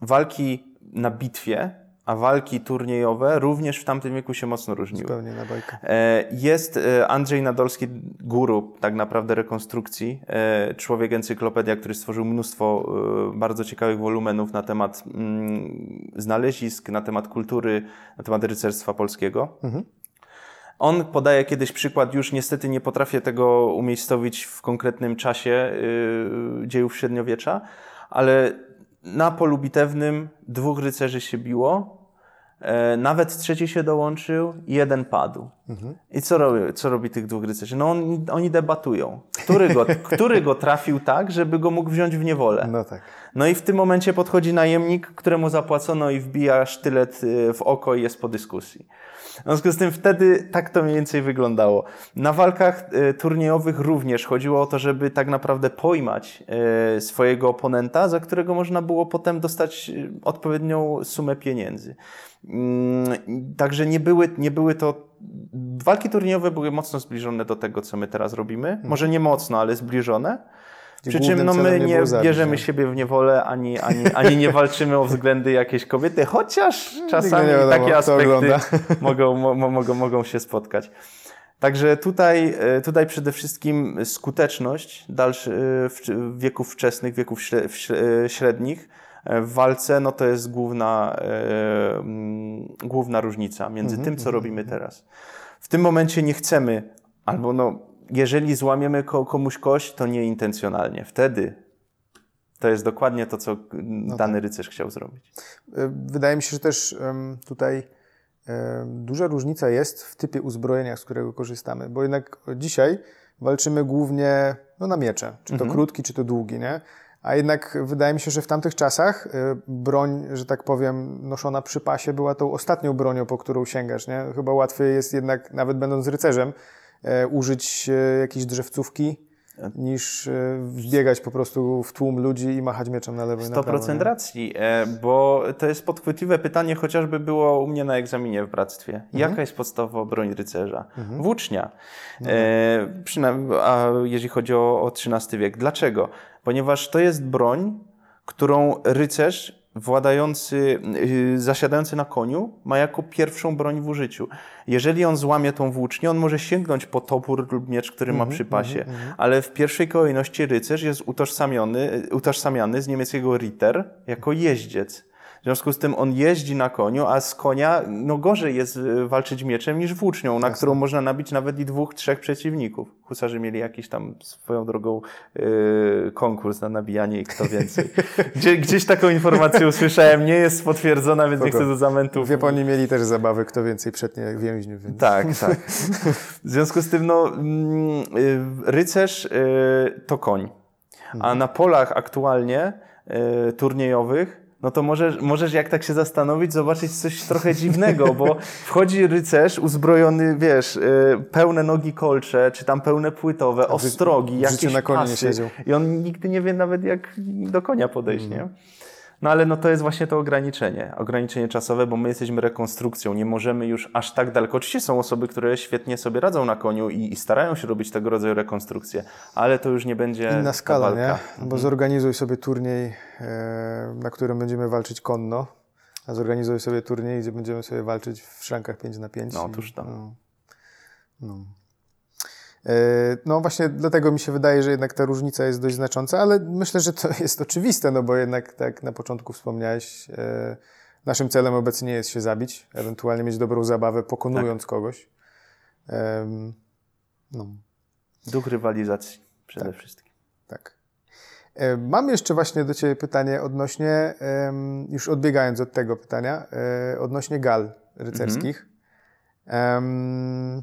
walki na bitwie a walki turniejowe również w tamtym wieku się mocno różniły. Zupełnie na bajkę. E, jest e, Andrzej Nadolski, guru tak naprawdę rekonstrukcji, e, człowiek encyklopedia, który stworzył mnóstwo bardzo ciekawych wolumenów na temat mm, znalezisk, na temat kultury, na temat rycerstwa polskiego. Mhm. On podaje kiedyś przykład, już niestety nie potrafię tego umiejscowić w konkretnym czasie yy, dziejów średniowiecza, ale na polu bitewnym dwóch rycerzy się biło, e, nawet trzeci się dołączył jeden padł. Mhm. I co robi, co robi tych dwóch rycerzy? No on, oni debatują. Który go, który go trafił tak, żeby go mógł wziąć w niewolę? No tak. No i w tym momencie podchodzi najemnik, któremu zapłacono i wbija sztylet e, w oko i jest po dyskusji. W związku z tym wtedy tak to mniej więcej wyglądało. Na walkach e, turniejowych również chodziło o to, żeby tak naprawdę pojmać e, swojego oponenta, za którego można było potem dostać e, odpowiednią sumę pieniędzy. Mm, także nie były, nie były to. Walki turniejowe były mocno zbliżone do tego, co my teraz robimy. Mhm. Może nie mocno, ale zbliżone. Przy czym no, my nie, bierzemy siebie w niewolę, ani, ani, ani nie walczymy o względy jakiejś kobiety, chociaż czasami wiadomo, takie aspekty mogą, mo, mogą, mogą się spotkać. Także tutaj, e, tutaj przede wszystkim skuteczność dalszy, e, w wieków wczesnych, wieków e, średnich w walce, no to jest główna, główna różnica między mm -hmm, tym, co mm -hmm. robimy teraz. W tym momencie nie chcemy, albo no, jeżeli złamiemy komuś kość, to nieintencjonalnie. Wtedy to jest dokładnie to, co no dany tak. rycerz chciał zrobić. E, wydaje mi się, że też tutaj duża różnica jest w typie uzbrojenia, z którego korzystamy, bo jednak dzisiaj walczymy głównie no, na miecze, czy to mhm. krótki, czy to długi, nie? A jednak wydaje mi się, że w tamtych czasach e, broń, że tak powiem, noszona przy pasie była tą ostatnią bronią, po którą sięgasz, nie? Chyba łatwiej jest jednak, nawet będąc rycerzem, użyć e, jakiejś drzewcówki, niż e, wbiegać po prostu w tłum ludzi i machać mieczem na lewo i na prawo. 100% racji, bo to jest podchwytliwe pytanie, chociażby było u mnie na egzaminie w bractwie. Mhm. Jaka jest podstawowa broń rycerza? Mhm. Włócznia. No. E, a jeżeli chodzi o, o XIII wiek. Dlaczego? Ponieważ to jest broń, którą rycerz władający, yy, zasiadający na koniu ma jako pierwszą broń w użyciu. Jeżeli on złamie tą włócznię, on może sięgnąć po topór lub miecz, który mm -hmm, ma mhm, przy pasie, mm -hmm. ale w pierwszej kolejności rycerz jest utożsamiony, utożsamiany z niemieckiego Ritter jako jeździec. W związku z tym on jeździ na koniu, a z konia no gorzej jest e, walczyć mieczem niż włócznią, na Jasne. którą można nabić nawet i dwóch, trzech przeciwników. Husarze mieli jakiś tam swoją drogą yy, konkurs na nabijanie i kto więcej. Gdzie, gdzieś taką informację usłyszałem, nie jest potwierdzona, więc Spoko. nie chcę do zamentów. W Japonii mieli też zabawy, kto więcej przetnie więźniów. Więc... Tak, tak. W związku z tym, no, yy, rycerz yy, to koń. A mhm. na polach aktualnie turniejowych no to możesz, możesz jak tak się zastanowić, zobaczyć coś trochę dziwnego, bo wchodzi rycerz uzbrojony, wiesz, y, pełne nogi kolcze, czy tam pełne płytowe, ostrogi, jakieś na konie pasy. I on nigdy nie wie nawet jak do konia podejść, mm. nie? No ale no to jest właśnie to ograniczenie, ograniczenie czasowe, bo my jesteśmy rekonstrukcją, nie możemy już aż tak daleko. Oczywiście są osoby, które świetnie sobie radzą na koniu i, i starają się robić tego rodzaju rekonstrukcje, ale to już nie będzie Inna skala, nie? Bo mhm. zorganizuj sobie turniej, na którym będziemy walczyć konno, a zorganizuj sobie turniej, gdzie będziemy sobie walczyć w szrankach 5 na 5 No, otóż to. No, no. E, no właśnie dlatego mi się wydaje, że jednak ta różnica jest dość znacząca, ale myślę, że to jest oczywiste, no bo jednak tak na początku wspomniałeś, e, naszym celem obecnie jest się zabić, ewentualnie mieć dobrą zabawę pokonując tak. kogoś. No. Duch rywalizacji przede tak. wszystkim. Tak. E, mam jeszcze właśnie do Ciebie pytanie odnośnie, już odbiegając od tego pytania, e, odnośnie gal rycerskich. Um,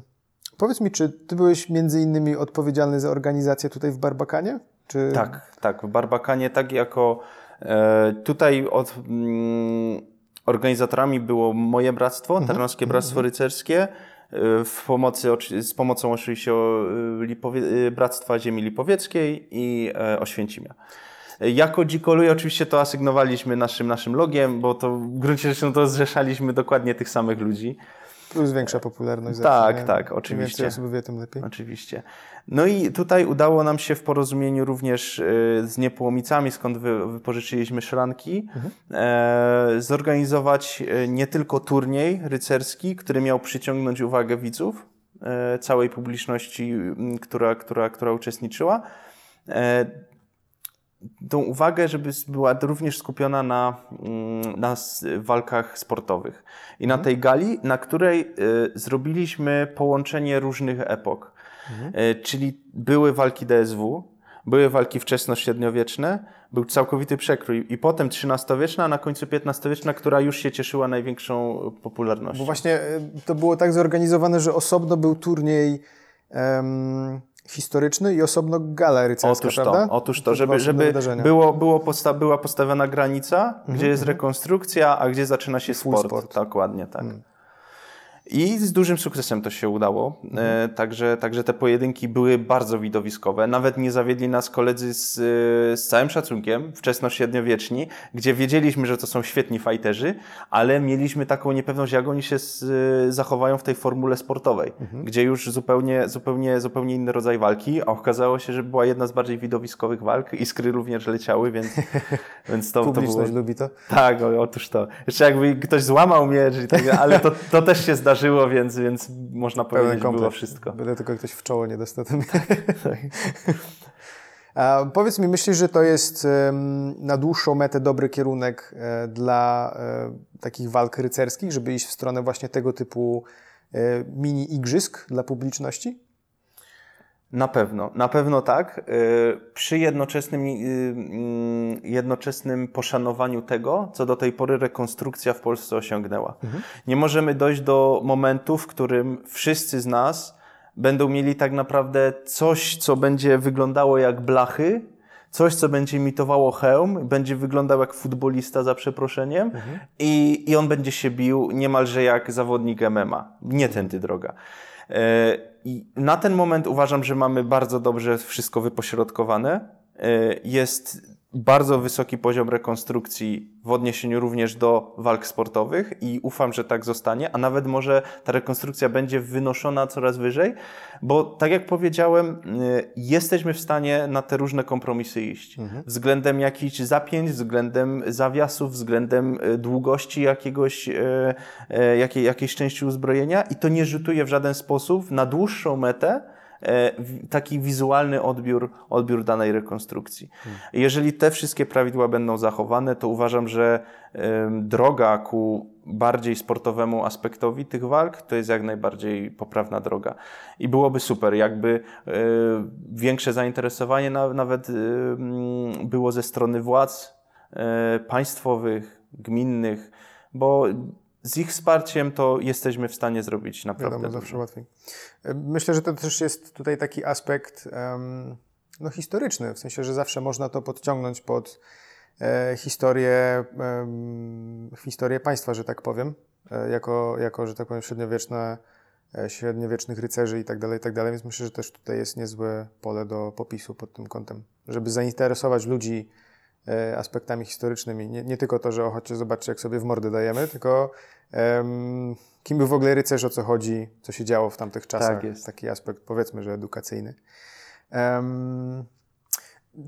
powiedz mi, czy Ty byłeś między innymi odpowiedzialny za organizację tutaj w Barbakanie? Czy... Tak, tak. W Barbakanie tak jako e, tutaj od mm, organizatorami było moje bractwo, mhm. Tarnowskie Bractwo mhm. Rycerskie, w pomocy, z pomocą oczywiście Lipowie, Bractwa Ziemi Lipowieckiej i Oświęcimia. Jako Dzikoluj oczywiście to asygnowaliśmy naszym, naszym logiem, bo to w gruncie rzeczy no to zrzeszaliśmy dokładnie tych samych ludzi. Plus większa popularność. Tak, zawsze, tak, oczywiście. Im więcej osób wie, tym lepiej. Oczywiście. No i tutaj udało nam się w porozumieniu również e, z Niepołomicami, skąd wy, wypożyczyliśmy szranki, mhm. e, zorganizować e, nie tylko turniej rycerski, który miał przyciągnąć uwagę widzów, e, całej publiczności, która, która, która uczestniczyła, e, tą uwagę, żeby była również skupiona na, mm, na walkach sportowych. I na mhm. tej gali, na której y, zrobiliśmy połączenie różnych epok. Mhm. Y, czyli były walki DSW, były walki wczesno-średniowieczne, był całkowity przekrój i potem XIII-wieczna, a na końcu XV-wieczna, która już się cieszyła największą popularnością. Bo właśnie y, to było tak zorganizowane, że osobno był turniej um historyczny i osobno gala rycerska, otóż prawda? To, otóż to, żeby, żeby było, było posta była postawiona granica, mhm, gdzie jest mhm. rekonstrukcja, a gdzie zaczyna się sport. sport. Dokładnie tak. Mhm. I z dużym sukcesem to się udało. Mhm. E, także, także te pojedynki były bardzo widowiskowe. Nawet nie zawiedli nas koledzy z, z całym szacunkiem, wczesno-średniowieczni, gdzie wiedzieliśmy, że to są świetni fajterzy, ale mieliśmy taką niepewność, jak oni się z, zachowają w tej formule sportowej, mhm. gdzie już zupełnie, zupełnie, zupełnie inny rodzaj walki, a okazało się, że była jedna z bardziej widowiskowych walk. Iskry również leciały, więc, więc to, to było... lubi to? Tak, o, otóż to. Jeszcze jakby ktoś złamał mnie, tak, ale to, to też się zdarzyło zdarzyło, więc, więc można powiedzieć, że było wszystko. Byle tylko ktoś w czoło nie dostał. tak. A powiedz mi, myślisz, że to jest na dłuższą metę dobry kierunek e, dla e, takich walk rycerskich, żeby iść w stronę właśnie tego typu e, mini igrzysk dla publiczności? Na pewno, na pewno tak. Y, przy jednoczesnym, y, mm, jednoczesnym poszanowaniu tego, co do tej pory rekonstrukcja w Polsce osiągnęła. Mhm. Nie możemy dojść do momentu, w którym wszyscy z nas będą mieli tak naprawdę coś, co będzie wyglądało jak blachy, coś, co będzie imitowało hełm, będzie wyglądał jak futbolista za przeproszeniem mhm. i, i on będzie się bił niemalże jak zawodnik MMA. Nie tędy droga. I na ten moment uważam, że mamy bardzo dobrze wszystko wypośrodkowane. E, jest bardzo wysoki poziom rekonstrukcji w odniesieniu również do walk sportowych i ufam, że tak zostanie, a nawet może ta rekonstrukcja będzie wynoszona coraz wyżej, bo tak jak powiedziałem, y, jesteśmy w stanie na te różne kompromisy iść. Mhm. Względem jakichś zapięć, względem zawiasów, względem y, długości jakiegoś, jakiej, jakiejś części uzbrojenia i to nie rzutuje w żaden sposób na dłuższą metę E, taki wizualny odbiór, odbiór danej rekonstrukcji. Jeżeli te wszystkie prawidła będą zachowane, to uważam, że droga ku bardziej sportowemu aspektowi tych walk to jest jak najbardziej poprawna droga. I byłoby super, jakby e, większe zainteresowanie nawet było ze strony władz e, państwowych, gminnych, bo z ich wsparciem to jesteśmy w stanie zrobić naprawdę. Wiadomo, zawsze łatwiej. Myślę, że to też jest tutaj taki aspekt no, historyczny, w sensie, że zawsze można to podciągnąć pod e, historię, e, historię państwa, że tak powiem, e, jako, jako, że tak powiem, średniowieczne, e, średniowiecznych rycerzy i tak dalej, i tak dalej, więc myślę, że też tutaj jest niezłe pole do popisu pod tym kątem, żeby zainteresować ludzi e, aspektami historycznymi. Nie, nie, tylko to, że o, chodźcie, zobaczcie, jak sobie w mordy dajemy, tylko um, kim był w ogóle rycerz, o co chodzi, co się działo w tamtych czasach. Tak jest. Taki aspekt, powiedzmy, że edukacyjny. Um,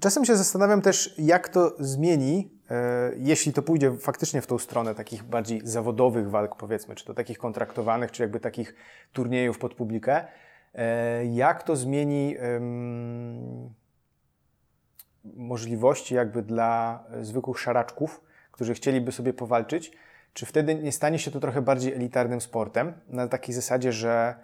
czasem się zastanawiam też, jak to zmieni, e, jeśli to pójdzie faktycznie w tą stronę takich bardziej zawodowych walk, powiedzmy, czy to takich kontraktowanych, czy jakby takich turniejów pod publikę. E, jak to zmieni możliwości jakby dla zwykłych szaraczków, którzy chcieliby sobie powalczyć, czy wtedy nie stanie się to trochę bardziej elitarnym sportem? Na takiej zasadzie, że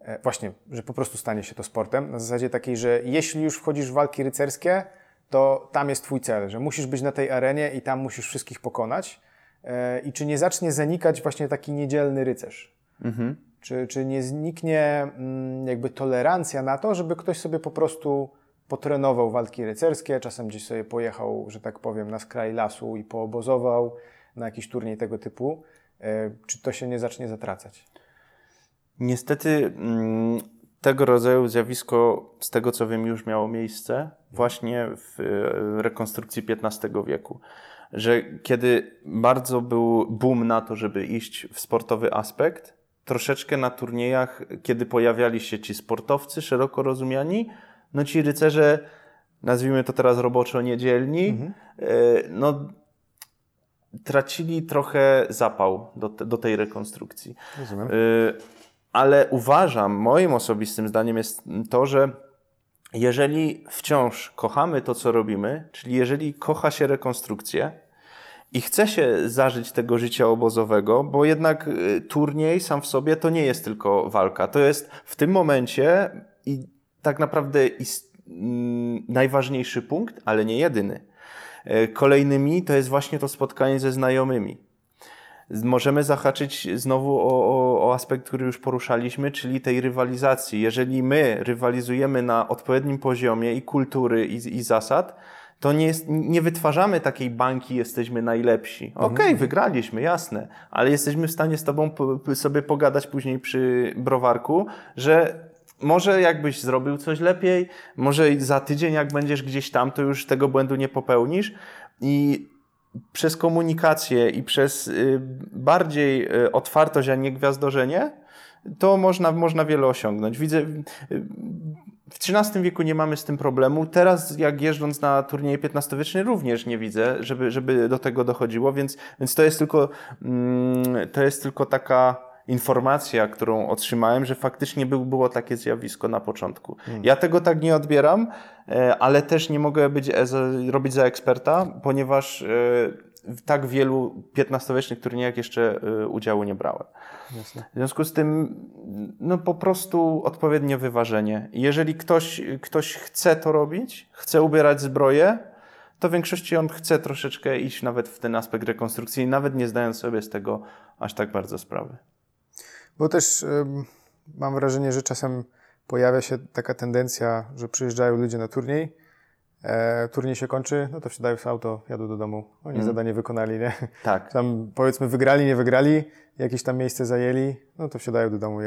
e, właśnie, że po prostu stanie się to sportem. Na zasadzie takiej, że jeśli już wchodzisz w walki rycerskie, to tam jest twój cel, że musisz być na tej arenie i tam musisz wszystkich pokonać. E, I czy nie zacznie zanikać właśnie taki niedzielny rycerz? Mhm. Czy, czy nie zniknie mm, jakby tolerancja na to, żeby ktoś sobie po prostu potrenował walki rycerskie, czasem gdzieś sobie pojechał, że tak powiem, na skraj lasu i poobozował na jakiś turniej tego typu. E, czy to się nie zacznie zatracać? Niestety mm, tego rodzaju zjawisko, z tego co wiem, już miało miejsce właśnie w e, rekonstrukcji XV wieku. Że kiedy bardzo był boom na to, żeby iść w sportowy aspekt, troszeczkę na turniejach, kiedy pojawiali się ci sportowcy szeroko rozumiani, no ci rycerze, nazwijmy to teraz roboczo niedzielni, mhm. E, no tracili trochę zapał do, te, do tej rekonstrukcji. Rozumiem. Y, ale uważam, moim osobistym zdaniem jest to, że jeżeli wciąż kochamy to, co robimy, czyli jeżeli kocha się rekonstrukcję i chce się zażyć tego życia obozowego, bo jednak y, turniej sam w sobie to nie jest tylko walka. To jest w tym momencie i tak naprawdę mm, najważniejszy punkt, ale nie jedyny. E, kolejnymi to jest właśnie to spotkanie ze znajomymi. Możemy zahaczyć znowu o, o, o, aspekt, który już poruszaliśmy, czyli tej rywalizacji. Jeżeli my rywalizujemy na odpowiednim poziomie i kultury, i, i zasad, to nie, jest, nie wytwarzamy takiej bańki, jesteśmy najlepsi. Mhm. Okej, okay, wygraliśmy, jasne, ale jesteśmy w stanie z Tobą sobie pogadać później przy browarku, że może jakbyś zrobił coś lepiej, może za tydzień jak będziesz gdzieś tam, to już tego błędu nie popełnisz i przez komunikację i przez y, bardziej y, otwartość, a nie gwiazdorzenie, to można, można wiele osiągnąć. Widzę, w XIII wieku nie mamy z tym problemu. Teraz, jak jeżdżąc na turnieje XV-wieczne, również nie widzę, żeby, żeby do tego dochodziło, więc, więc to jest tylko, mm, to jest tylko taka informacja, którą otrzymałem, że faktycznie był, było takie zjawisko na początku. Hmm. Ja tego tak nie odbieram, e, ale też nie mogę być, e, robić za eksperta, ponieważ e, tak wielu XV-wiecznych turniejach jeszcze udziału nie brałem. Jasne. W związku z tym, no po prostu odpowiednie wyważenie. Jeżeli ktoś, ktoś chce to robić, chce ubierać zbroję, to w większości on chce troszeczkę iść nawet w ten aspekt rekonstrukcji, nawet nie zdając sobie z tego aż tak bardzo sprawy. Bo też mam wrażenie, że czasem pojawia się taka tendencja, że przyjeżdżają ludzie na turniej, e, turniej się kończy, no to wsiadają w auto, jadą do domu. Oni mm. zadanie wykonali, nie? Tak. Tam powiedzmy wygrali, nie wygrali, jakieś tam miejsce zajęli, no to wsiadają do domu,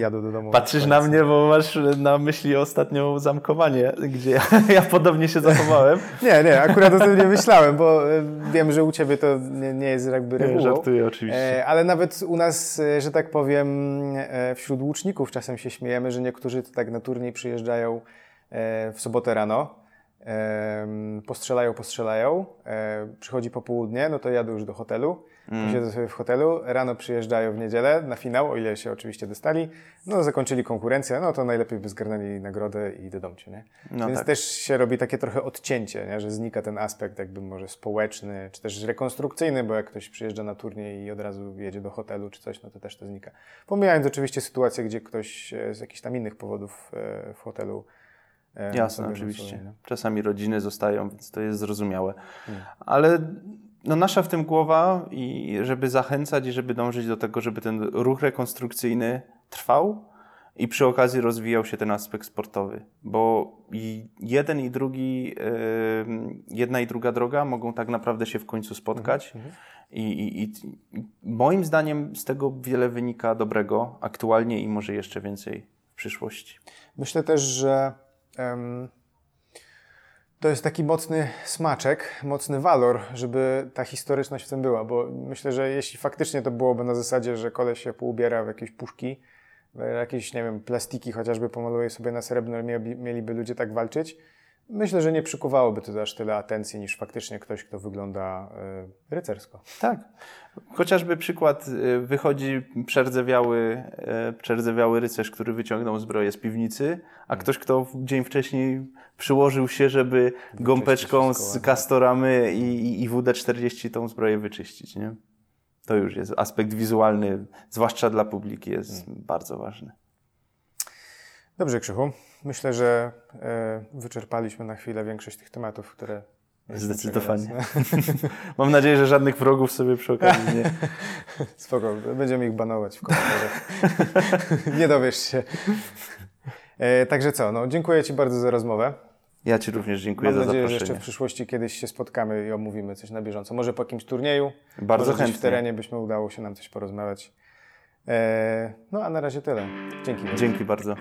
jadą do domu. Patrzysz na mnie, bo masz na myśli ostatnią zamkowanie, gdzie ja, ja podobnie się zachowałem. nie, nie, akurat o tym nie myślałem, bo e, wiem, że u Ciebie to nie, nie jest jakby regułą. Nie, żartuję oczywiście. E, ale nawet u nas, e, że tak powiem, wśród łuczników czasem się śmiejemy, że niektórzy to tak na turniej przyjeżdżają w sobotę rano, postrzelają, postrzelają, przychodzi popołudnie, no to jadą już do hotelu, Mm. Siedzą sobie w hotelu, rano przyjeżdżają w niedzielę na finał, o ile się oczywiście dostali. No, zakończyli konkurencję, no to najlepiej by zgarnęli nagrodę i do domciu, nie? No Więc tak. też się robi takie trochę odcięcie, nie? że znika ten aspekt jakby może społeczny, czy też rekonstrukcyjny, bo jak ktoś przyjeżdża na turniej i od razu jedzie do hotelu czy coś, no to też to znika. Pomijając oczywiście sytuację, gdzie ktoś e, z jakichś tam innych powodów e, w hotelu e, Jasne, oczywiście. Czasami rodziny zostają, więc to jest zrozumiałe. Hmm. Ale no nasza w tym głowa i żeby zachęcać i żeby dążyć do tego, żeby ten ruch rekonstrukcyjny trwał i przy okazji rozwijał się ten aspekt sportowy, bo i jeden i drugi, jedna i druga droga mogą tak naprawdę się w końcu spotkać. Mhm, mhm. I, i, I, moim zdaniem z tego wiele wynika dobrego aktualnie i może jeszcze więcej w przyszłości. Myślę też, że to jest taki mocny smaczek, mocny walor, żeby ta historyczność w tym była, bo myślę, że jeśli faktycznie to byłoby na zasadzie, że koleś się poubiera w jakieś puszki, jakieś, nie wiem, plastiki chociażby pomaluje sobie na srebrno, mieliby ludzie tak walczyć, myślę, że nie przykuwałoby to aż tyle atencji niż faktycznie ktoś, kto wygląda y, rycersko. Tak. Chociażby przykład, y, wychodzi przerdzewiały, y, przerdzewiały rycerz, który wyciągnął zbroję z piwnicy, a hmm. ktoś, kto dzień wcześniej przyłożył się, żeby gąbeczką z kastoramy i, i WD-40 tą zbroję wyczyścić, nie? To już jest aspekt wizualny, zwłaszcza dla publiki, jest hmm. bardzo ważny. Dobrze, Krzychu. Myślę, że e, wyczerpaliśmy na chwilę większość tych tematów, które. Zdecydowanie. Mam nadzieję, że żadnych wrogów sobie przy okazji nie. Spoko, będziemy ich banować w komentarzach. nie dowiesz się. E, także co, no, dziękuję Ci bardzo za rozmowę. Ja Ci również dziękuję Mam za nadzieję, zaproszenie. że jeszcze w przyszłości kiedyś się spotkamy i omówimy coś na bieżąco. Może po jakimś turnieju. Bardzo chętnie. w terenie byśmy udało się nam coś porozmawiać. E, no a na razie tyle. Dzięki. Dzięki bardzo.